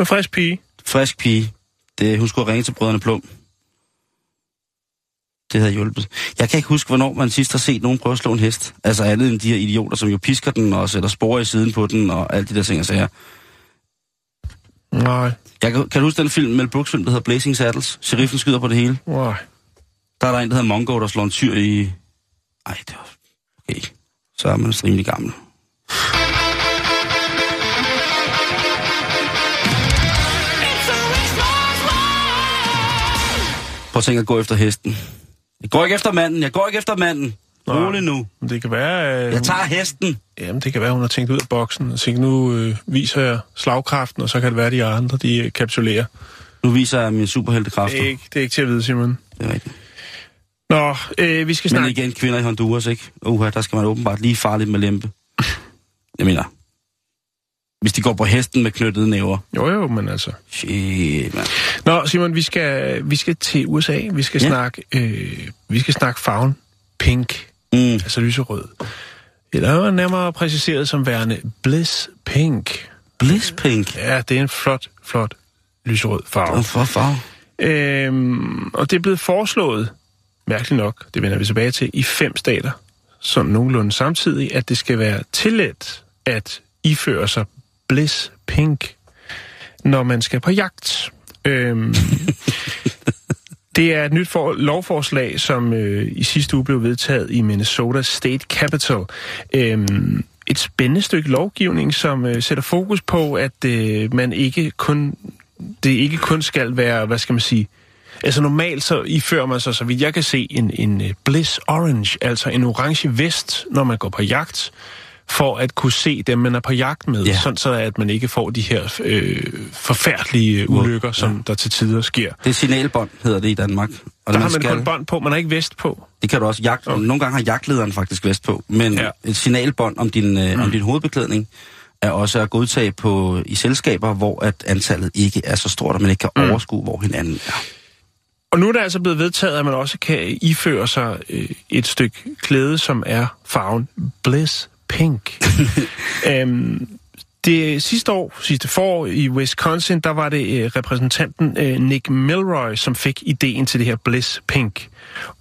En frisk pige.
Frisk pige. Det, hun skulle ringe til brødrene Plum. Det havde hjulpet. Jeg kan ikke huske, hvornår man sidst har set nogen prøve at slå en hest. Altså andet end de her idioter, som jo pisker den og sætter spore i siden på den og alt de der ting og sager.
Nej.
Jeg kan, kan du huske den film, Mel Brooks film, der hedder Blazing Saddles? Sheriffen skyder på det hele.
Nej.
Der er der en, der hedder Mongo, der slår en tyr i... Ej, det var... Okay. Så er man rimelig gammel. Prøv at tænke at gå efter hesten. Jeg går ikke efter manden, jeg går ikke efter manden. Rolig nu.
Men det kan være... Øh,
Jeg tager hesten.
Jamen, det kan være, hun har tænkt ud af boksen og tænkt, nu øh, viser jeg slagkraften, og så kan det være, de andre, de øh, kapitulerer.
Nu viser jeg mine
Det
superheltekræfter.
er, ikke, det er ikke til at vide, Simon.
Det er rigtigt.
Nå, øh, vi skal
Men
snakke...
igen, kvinder i Honduras, ikke? Uha, der skal man åbenbart lige fare lidt med lempe. Jeg mener, hvis de går på hesten med knyttede næver.
Jo, jo, men altså...
Shit.
Nå, Simon, vi skal, vi skal til USA. Vi skal,
Ja.
snakke, øh, vi skal snakke farven pink,
Mm.
altså lyserød. Eller nærmere præciseret som værende bliss pink.
Bliss pink.
Ja, det er en flot, flot lyserød farve.
Hvorfor farve?
Øhm, og det er blevet foreslået, mærkeligt nok, det vender vi tilbage til, i fem stater, sådan nogenlunde samtidig, at det skal være tilladt at iføre sig bliss pink, når man skal på jagt. Øhm, det er et nyt for, lovforslag, som øh, i sidste uge blev vedtaget i Minnesota State Capitol. Øhm, et spændende stykke lovgivning, som øh, sætter fokus på, at øh, man ikke kun det ikke kun skal være, hvad skal man sige, altså normalt så ifører man sig, så vidt jeg kan se, en, en øh, bliss orange, altså en orange vest, når man går på jagt, for at kunne se dem, man er på jagt med,
Ja.
sådan så at man ikke får de her øh, forfærdelige ulykker, som ja. der til tider sker.
Det er signalbånd, hedder det i Danmark. Og
Der
man
har man
skal,
kun bånd på, man har ikke vest på.
Det kan du også. Jagt,
Okay.
Nogle gange har jagtlederen faktisk vest på, men ja. Et signalbånd om din, øh, om din hovedbeklædning er også at godtage på, i selskaber, hvor at antallet ikke er så stort, at man ikke kan
Mm.
overskue, hvor hinanden er.
Og nu er det altså blevet vedtaget, at man også kan iføre sig øh, et stykke klæde, som er farven Bliss Pink. øhm, det sidste år, sidste forår i Wisconsin, der var det øh, repræsentanten øh, Nick Milroy, som fik ideen til det her Bliss Pink.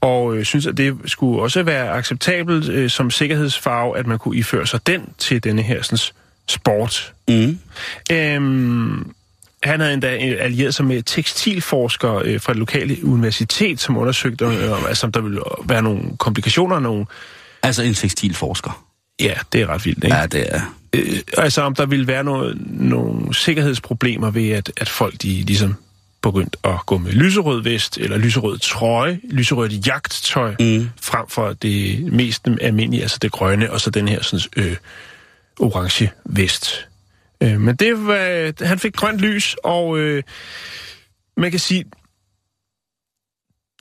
Og øh, synes, at det skulle også være acceptabelt øh, som sikkerhedsfarve, at man kunne iføre sig den til denne her sådan, sport.
Mm.
Øhm, han havde endda øh, allieret sig med tekstilforskere øh, fra det lokale universitet, som undersøgte, øh, altså, om der ville være nogle komplikationer. Nogle...
Altså en tekstilforsker.
Ja, det er ret vildt, ikke?
Ja, det er...
Øh, altså, om der ville være noget, nogle sikkerhedsproblemer ved, at, at folk de ligesom begyndt at gå med lyserød vest, eller lyserød trøje, lyserødt jagttøj,
Mm.
frem for det mest almindelige, altså det grønne, og så den her sådan, øh, orange vest. Øh, men det var, han fik grønt lys, og øh, man kan sige,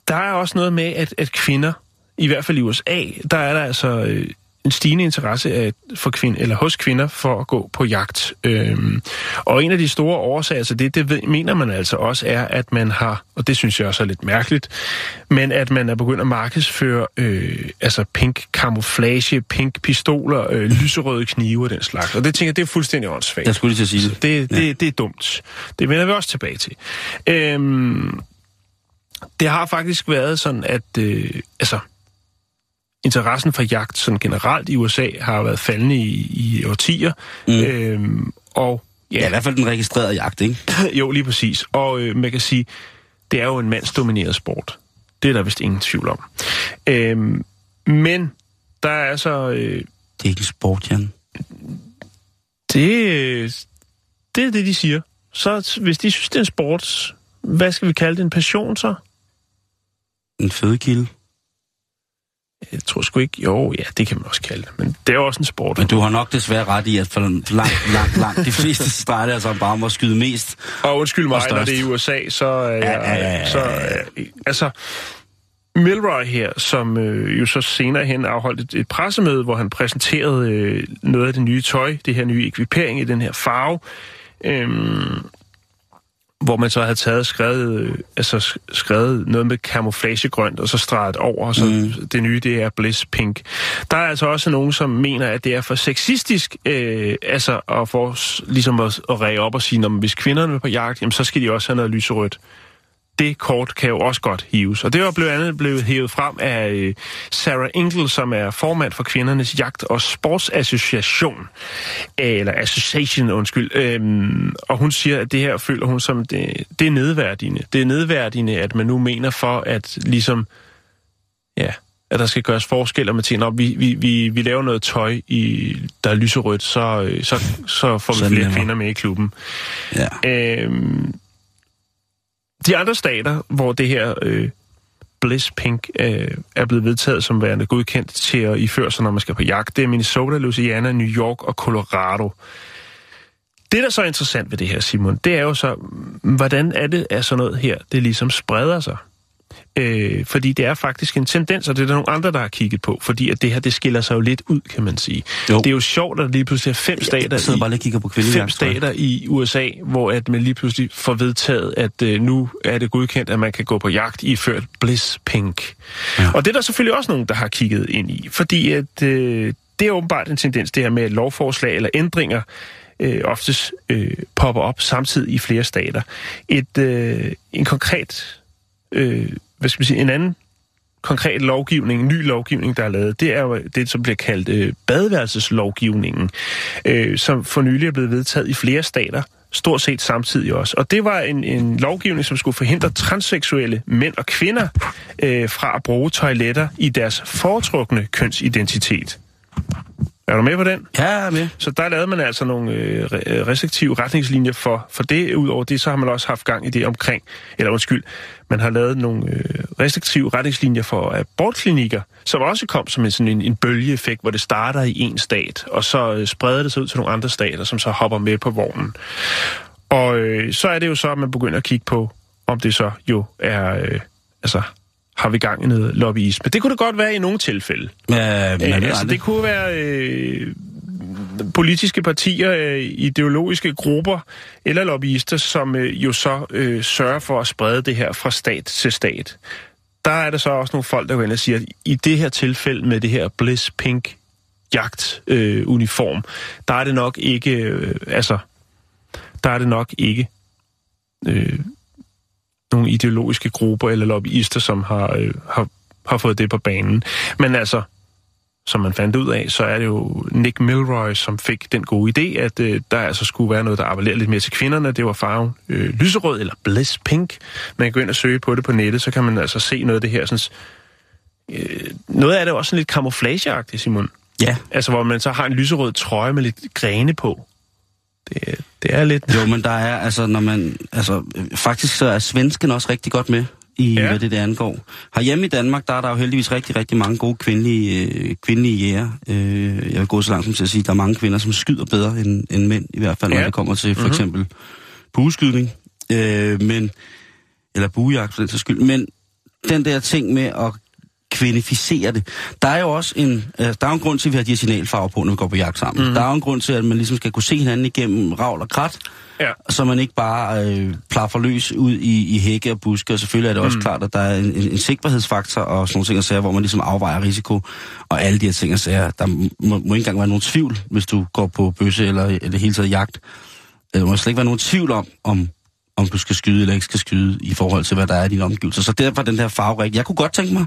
der er også noget med, at, at kvinder, i hvert fald i USA, der er der altså øh, en stigende interesse af, for kvind, eller hos kvinder for at gå på jagt. Øhm, og en af de store årsager til det, det ved, mener man altså også er, at man har, og det synes jeg også er lidt mærkeligt, men at man er begyndt at markedsføre øh, altså pink camouflage, pink pistoler, øh, lyserøde knive og den slags. Og det tænker jeg, det er fuldstændig åndssvagt.
Jeg skulle lige til at sige det.
Det, det, det er dumt. Det vender vi også tilbage til. Øhm, det har faktisk været sådan, at øh, altså, interessen for jagt sådan generelt i USA har været faldende i, i årtier. Mm. Øhm, og
ja, ja, i hvert fald den registrerede jagt, ikke?
jo, lige præcis. Og øh, man kan sige, det er jo en mandsdomineret sport. Det er der vist ingen tvivl om. Øhm, men der er altså... Øh,
det er ikke en sport, Jan.
Det, det er det, de siger. Så hvis de synes, det er en sport, hvad skal vi kalde det? En passion så?
En fødekilde?
Jeg tror sgu ikke, jo, ja, det kan man også kalde det, men det er også en sport.
Men du har nok desværre ret i, at for langt, langt, langt de fleste streger det altså bare om at skyde mest.
Og undskyld mig, når det er i USA, så er jeg, ja, ja, ja, så, øh, altså, Milroy her, som øh, jo så senere hen afholdt et, et pressemøde, hvor han præsenterede øh, noget af det nye tøj, det her nye ekvipering i den her farve, øh, hvor man så havde taget skrevet, øh, altså skrevet noget med camouflagegrønt, og så streget over, og så mm. det nye, det er bliss pink. Der er altså også nogen, som mener, at det er for sexistisk, øh, altså at få ligesom at, at ræge op og sige, at hvis kvinderne er på jagt, jamen, så skal de også have noget lyserødt det kort kan jo også godt hives. Og det var blandt andet blevet hævet frem af øh, Sarah Engel, som er formand for Kvindernes Jagt- og Sportsassociation. Eller Association, undskyld. Øhm, og hun siger, at det her føler hun som, det, det er nedværdigende. Det er nedværdigende, at man nu mener for at ligesom, ja, at der skal gøres forskel, og man tænker, vi, vi, vi, vi laver noget tøj, i, der er lyserødt, så, øh, så, så får vi flere kvinder med i klubben. Ja. Øhm, de andre stater, hvor det her øh, Bliss Pink øh, er blevet vedtaget som værende godkendt til at iføre sig, når man skal på jagt, det er Minnesota, Louisiana, New York og Colorado. Det, der er så interessant ved det her, Simon, det er jo så, mm, hvordan er det, at sådan noget her, det ligesom spreder sig? Øh, fordi det er faktisk en tendens, og det er der nogle andre, der har kigget på, fordi at det her, det skiller sig jo lidt ud, kan man sige. Jo. Det er jo sjovt, at lige pludselig er fem stater,
i, bare kigger på
fem stater i USA, hvor at man lige pludselig får vedtaget, at øh, nu er det godkendt, at man kan gå på jagt i ført Bliss Pink. Ja. Og det er der selvfølgelig også nogen, der har kigget ind i, fordi at øh, det er åbenbart en tendens, det her med lovforslag eller ændringer, øh, oftest øh, popper op samtidig i flere stater. Et, øh, en konkret øh, hvad skal man sige, en anden konkret lovgivning, en ny lovgivning, der er lavet, det er jo det, som bliver kaldt øh, badeværelseslovgivningen, øh, som for nylig er blevet vedtaget i flere stater, stort set samtidig også. Og det var en, en lovgivning, som skulle forhindre transseksuelle mænd og kvinder øh, fra at bruge toiletter i deres foretrukne kønsidentitet. Er du med på den?
Ja, jeg er med.
Så der lavede man altså nogle øh, øh, restriktive retningslinjer for, for det. Udover det, så har man også haft gang i det omkring, eller undskyld, man har lavet nogle øh, restriktive retningslinjer for abortklinikker, som også kom som en, sådan en, en bølgeeffekt, hvor det starter i en stat, og så øh, spreder det sig ud til nogle andre stater, som så hopper med på vognen. Og øh, så er det jo så, at man begynder at kigge på, om det så jo er... Øh, altså har vi gang i noget lobbyisme. Det kunne det godt være i nogle tilfælde.
Ja, men
øh, altså, det kunne være øh, politiske partier, øh, ideologiske grupper eller lobbyister, som øh, jo så øh, sørger for at sprede det her fra stat til stat. Der er der så også nogle folk, der går ind og siger, at i det her tilfælde med det her Bliss Pink jagtuniform, øh, uniform, der er det nok ikke, øh, altså, der er det nok ikke øh, nogle ideologiske grupper eller lobbyister, som har, øh, har, har fået det på banen. Men altså, som man fandt ud af, så er det jo Nick Milroy, som fik den gode idé, at øh, der altså skulle være noget, der appellerer lidt mere til kvinderne. Det var farven øh, lyserød eller bliss pink. Man kan gå ind og søge på det på nettet, så kan man altså se noget af det her. Sådan, øh, noget af det er også sådan lidt camouflageagtigt, Simon.
Ja.
Altså, hvor man så har en lyserød trøje med lidt grene på. Det, det er lidt...
Jo, men der er, altså, når man... Altså, faktisk så er svensken også rigtig godt med i, ja. hvad det der angår. Herhjemme i Danmark, der er der jo heldigvis rigtig, rigtig mange gode kvindelige, øh, kvindelige jæger. Øh, jeg vil gå så langt som til at sige, at der er mange kvinder, som skyder bedre end, end mænd, i hvert fald, ja. når det kommer til for mm-hmm. eksempel bueskydning. Øh, men, eller buejagt for den skyld. Men den der ting med at kvinificere det. Der er jo også en, øh, der er en grund til, at vi har de her signalfarver på, når vi går på jagt sammen. Mm. Der er jo en grund til, at man ligesom skal kunne se hinanden igennem ravl og krat, ja. så man ikke bare øh, plaffer løs ud i, i hække og buske. Og selvfølgelig er det også mm. klart, at der er en, en, en sikkerhedsfaktor og sådan nogle ting og sager, hvor man ligesom afvejer risiko. Og alle de her ting og sager, der må, må ikke engang være nogen tvivl, hvis du går på bøsse eller, eller hele taget jagt. Der må slet ikke være nogen tvivl om, om om du skal skyde eller ikke skal skyde, i forhold til, hvad der er i dine omgivelser. Så derfor den her farverig. Jeg kunne godt tænke mig...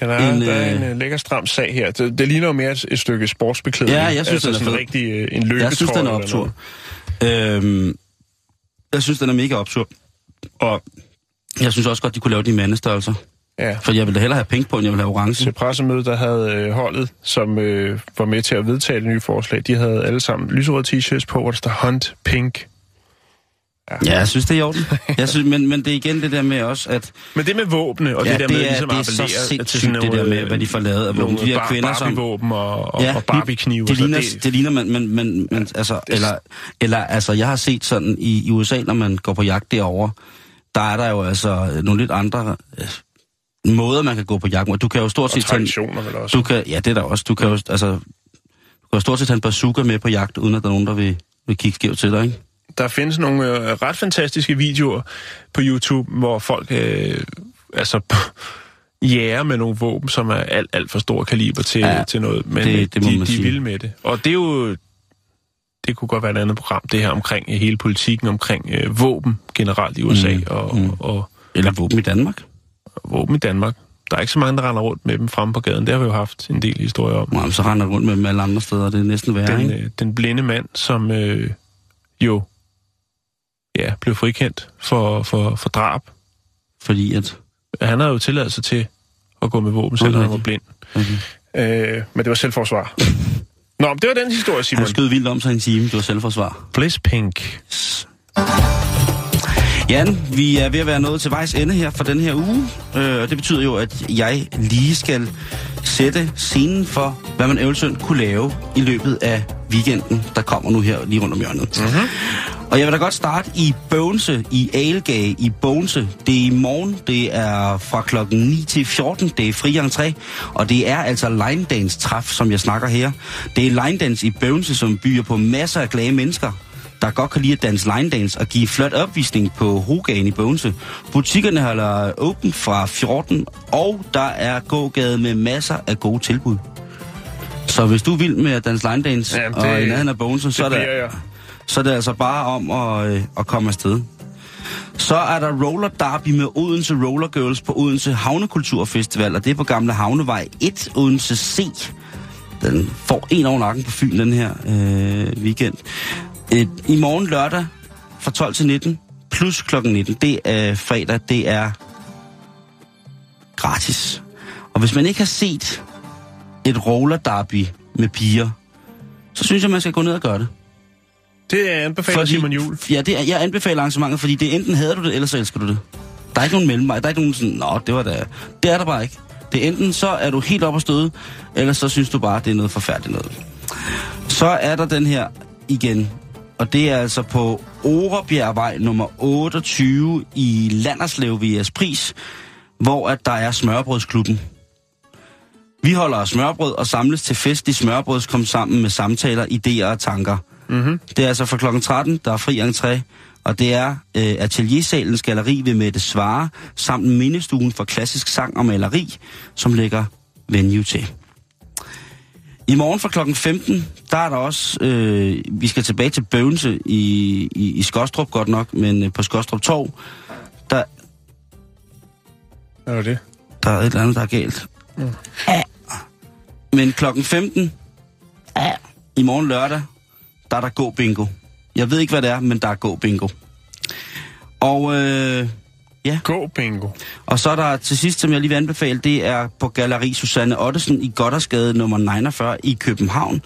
Den er, en, der er en øh, lækker stram sag her. Det, det ligner jo mere et, et stykke sportsbeklædning.
Ja, jeg synes,
altså,
den er
sådan
fed.
rigtig øh, en løbetrøje.
Jeg synes, den er optur. Øhm, jeg synes, den er mega optur. Og jeg synes også godt, de kunne lave de mandestørrelser.
Ja.
For jeg ville da hellere have pink på, end jeg ville have orange.
Til pressemødet, der havde øh, holdet, som øh, var med til at vedtage det nye forslag, de havde alle sammen lyserøde t-shirts på, hvor der står Hunt Pink.
Ja, jeg synes, det er i orden. Jeg synes, men, men det er igen det der med også, at...
Men det med våbne, og
Ja,
det der
det
med
er-
ligesom
det er så
til
sindssygt, det der med, hvad de får lavet af våben. De der
bar-
kvinder, som-
Barbie-våben og, og, og Barbie-knive.
Det, ligner, det, det ligner man, men, men, men altså, eller, eller, altså, jeg har set sådan i, i USA, når man går på jagt derovre, der er der jo altså nogle lidt andre øh, måder, man kan gå på jagt. Du kan jo stort
og
set tage, en-
traditioner vel også.
du kan, ja, det er der også. Du kan jo, altså, du kan jo stort set have en bazooka med på jagt, uden at der er nogen, der vil, vil kigge skævt til dig, ikke?
Der findes nogle øh, ret fantastiske videoer på YouTube, hvor folk øh, altså jæger med nogle våben, som er alt, alt for stor kaliber til,
Ja,
til noget. Men
det-
det,
det må
de,
man
de er vilde med det. Og det er jo... Det kunne godt være et andet program, det her omkring øh, hele politikken, omkring øh, våben generelt i USA
Mm,
mm, og,
mm.
mm. og,
Eller våben i Danmark.
våben i Danmark. Der er ikke så mange, der render rundt med dem fremme på gaden. Det har vi jo haft en del historier om.
Nå, så render rundt med dem alle andre steder, det er næsten værre,
Den,
ikke?
øh, den blinde mand, som øh, jo ja, blev frikendt for, for, for drab.
Fordi at...
Han havde jo tilladelse til at gå med våben, selvom han var blind.
Okay.
Øh, men det var selvforsvar. Nå, men det var den historie, Simon.
Han skød vildt om sig en time, det var selvforsvar.
Bliss Pink.
Jan, vi er ved at være nået til vejs ende her for den her uge. Øh, det betyder jo, at jeg lige skal sætte scenen for, hvad man eventuelt kunne lave i løbet af weekenden, der kommer nu her lige rundt om hjørnet. Mm-hmm. Og jeg vil da godt starte i Bogense, i Alegage, i Bogense. Det er i morgen, det er fra klokken 9 til 14, det er fri entré, og det er altså line dance træf, som jeg snakker her. Det er line dance i Bogense, som byer på masser af glade mennesker, der godt kan lide at danse line dance og give flot opvisning på Hogagen i Bogense. Butikkerne holder åben fra 14, og der er gågade med masser af gode tilbud. Så hvis du vild med at danse line dance,
Jamen,
og
det-
i nærheden af Bogense, så er
jeg
så er det altså bare om at, øh, at komme afsted. Så er der Roller Derby med Odense Roller Girls på Odense Havnekulturfestival, og det er på Gamle Havnevej 1, Odense C. Den får en over nakken på Fyn den her øh, weekend. Et, I morgen lørdag fra 12 til 19, plus klokken 19, det er fredag, det er gratis. Og hvis man ikke har set et roller derby med piger, så synes jeg, man skal gå ned og gøre det.
Det er anbefalet fordi... Simon Jul.
Ja, det er, jeg anbefaler arrangementet, fordi det enten hader du det, eller så elsker du det. Der er ikke nogen mellemvej. Der er ikke nogen sådan, nå, det var da... Det er der bare ikke. Det er enten så er du helt op at støde, eller så synes du bare, det er noget forfærdeligt noget. Så er der den her igen, og det er altså på Orebjergvej nummer 28 i Landerslev ved pris, hvor at der er smørbrødsklubben. Vi holder smørbrød og samles til fest i smørbrøds, kom sammen med samtaler, idéer og tanker.
Mm-hmm.
Det er altså fra kl. 13, der er fri entré, og det er øh, Ateliersalens galleri ved Mette Svare, samt mindestuen for klassisk sang og maleri, som lægger venue til. I morgen fra kl. 15, der er der også, øh, vi skal tilbage til Bøvnse i, i, i Skostrup godt nok, men øh, på Skostrup Torv, der,
Hvad var det?
der er et eller andet, der er galt. Mm. Ja. Men klokken 15, ja. i morgen lørdag, der er der gå bingo. Jeg ved ikke, hvad det er, men der er gå bingo. Og, øh,
Gå bingo.
og så er der til sidst, som jeg lige vil anbefale, det er på Galeri Susanne Ottesen i Goddersgade nummer 49 i København.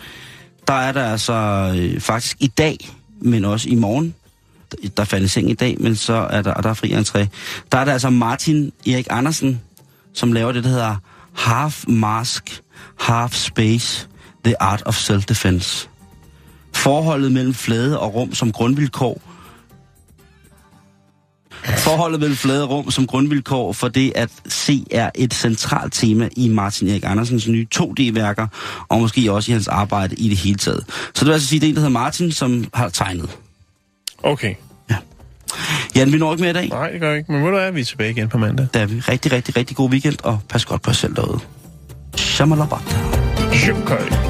Der er der altså øh, faktisk i dag, men også i morgen, der fandt seng i dag, men så er der, og der er fri entré. Der er der altså Martin Erik Andersen, som laver det, der hedder Half Mask, Half Space, The Art of Self-Defense. Forholdet mellem flade og rum som grundvilkår. Forholdet mellem flade og rum som grundvilkår for det at se er et centralt tema i Martin Erik Andersens nye 2D-værker, og måske også i hans arbejde i det hele taget. Så det vil altså sige, det er en, der hedder Martin, som har tegnet.
Okay.
Jan, vi når ikke mere i dag.
Nej, det gør vi ikke. Men hvor er vi tilbage igen på mandag.
Der er vi rigtig, rigtig, rigtig god weekend, og pas godt på jer selv derude. Shamalabata.
Okay.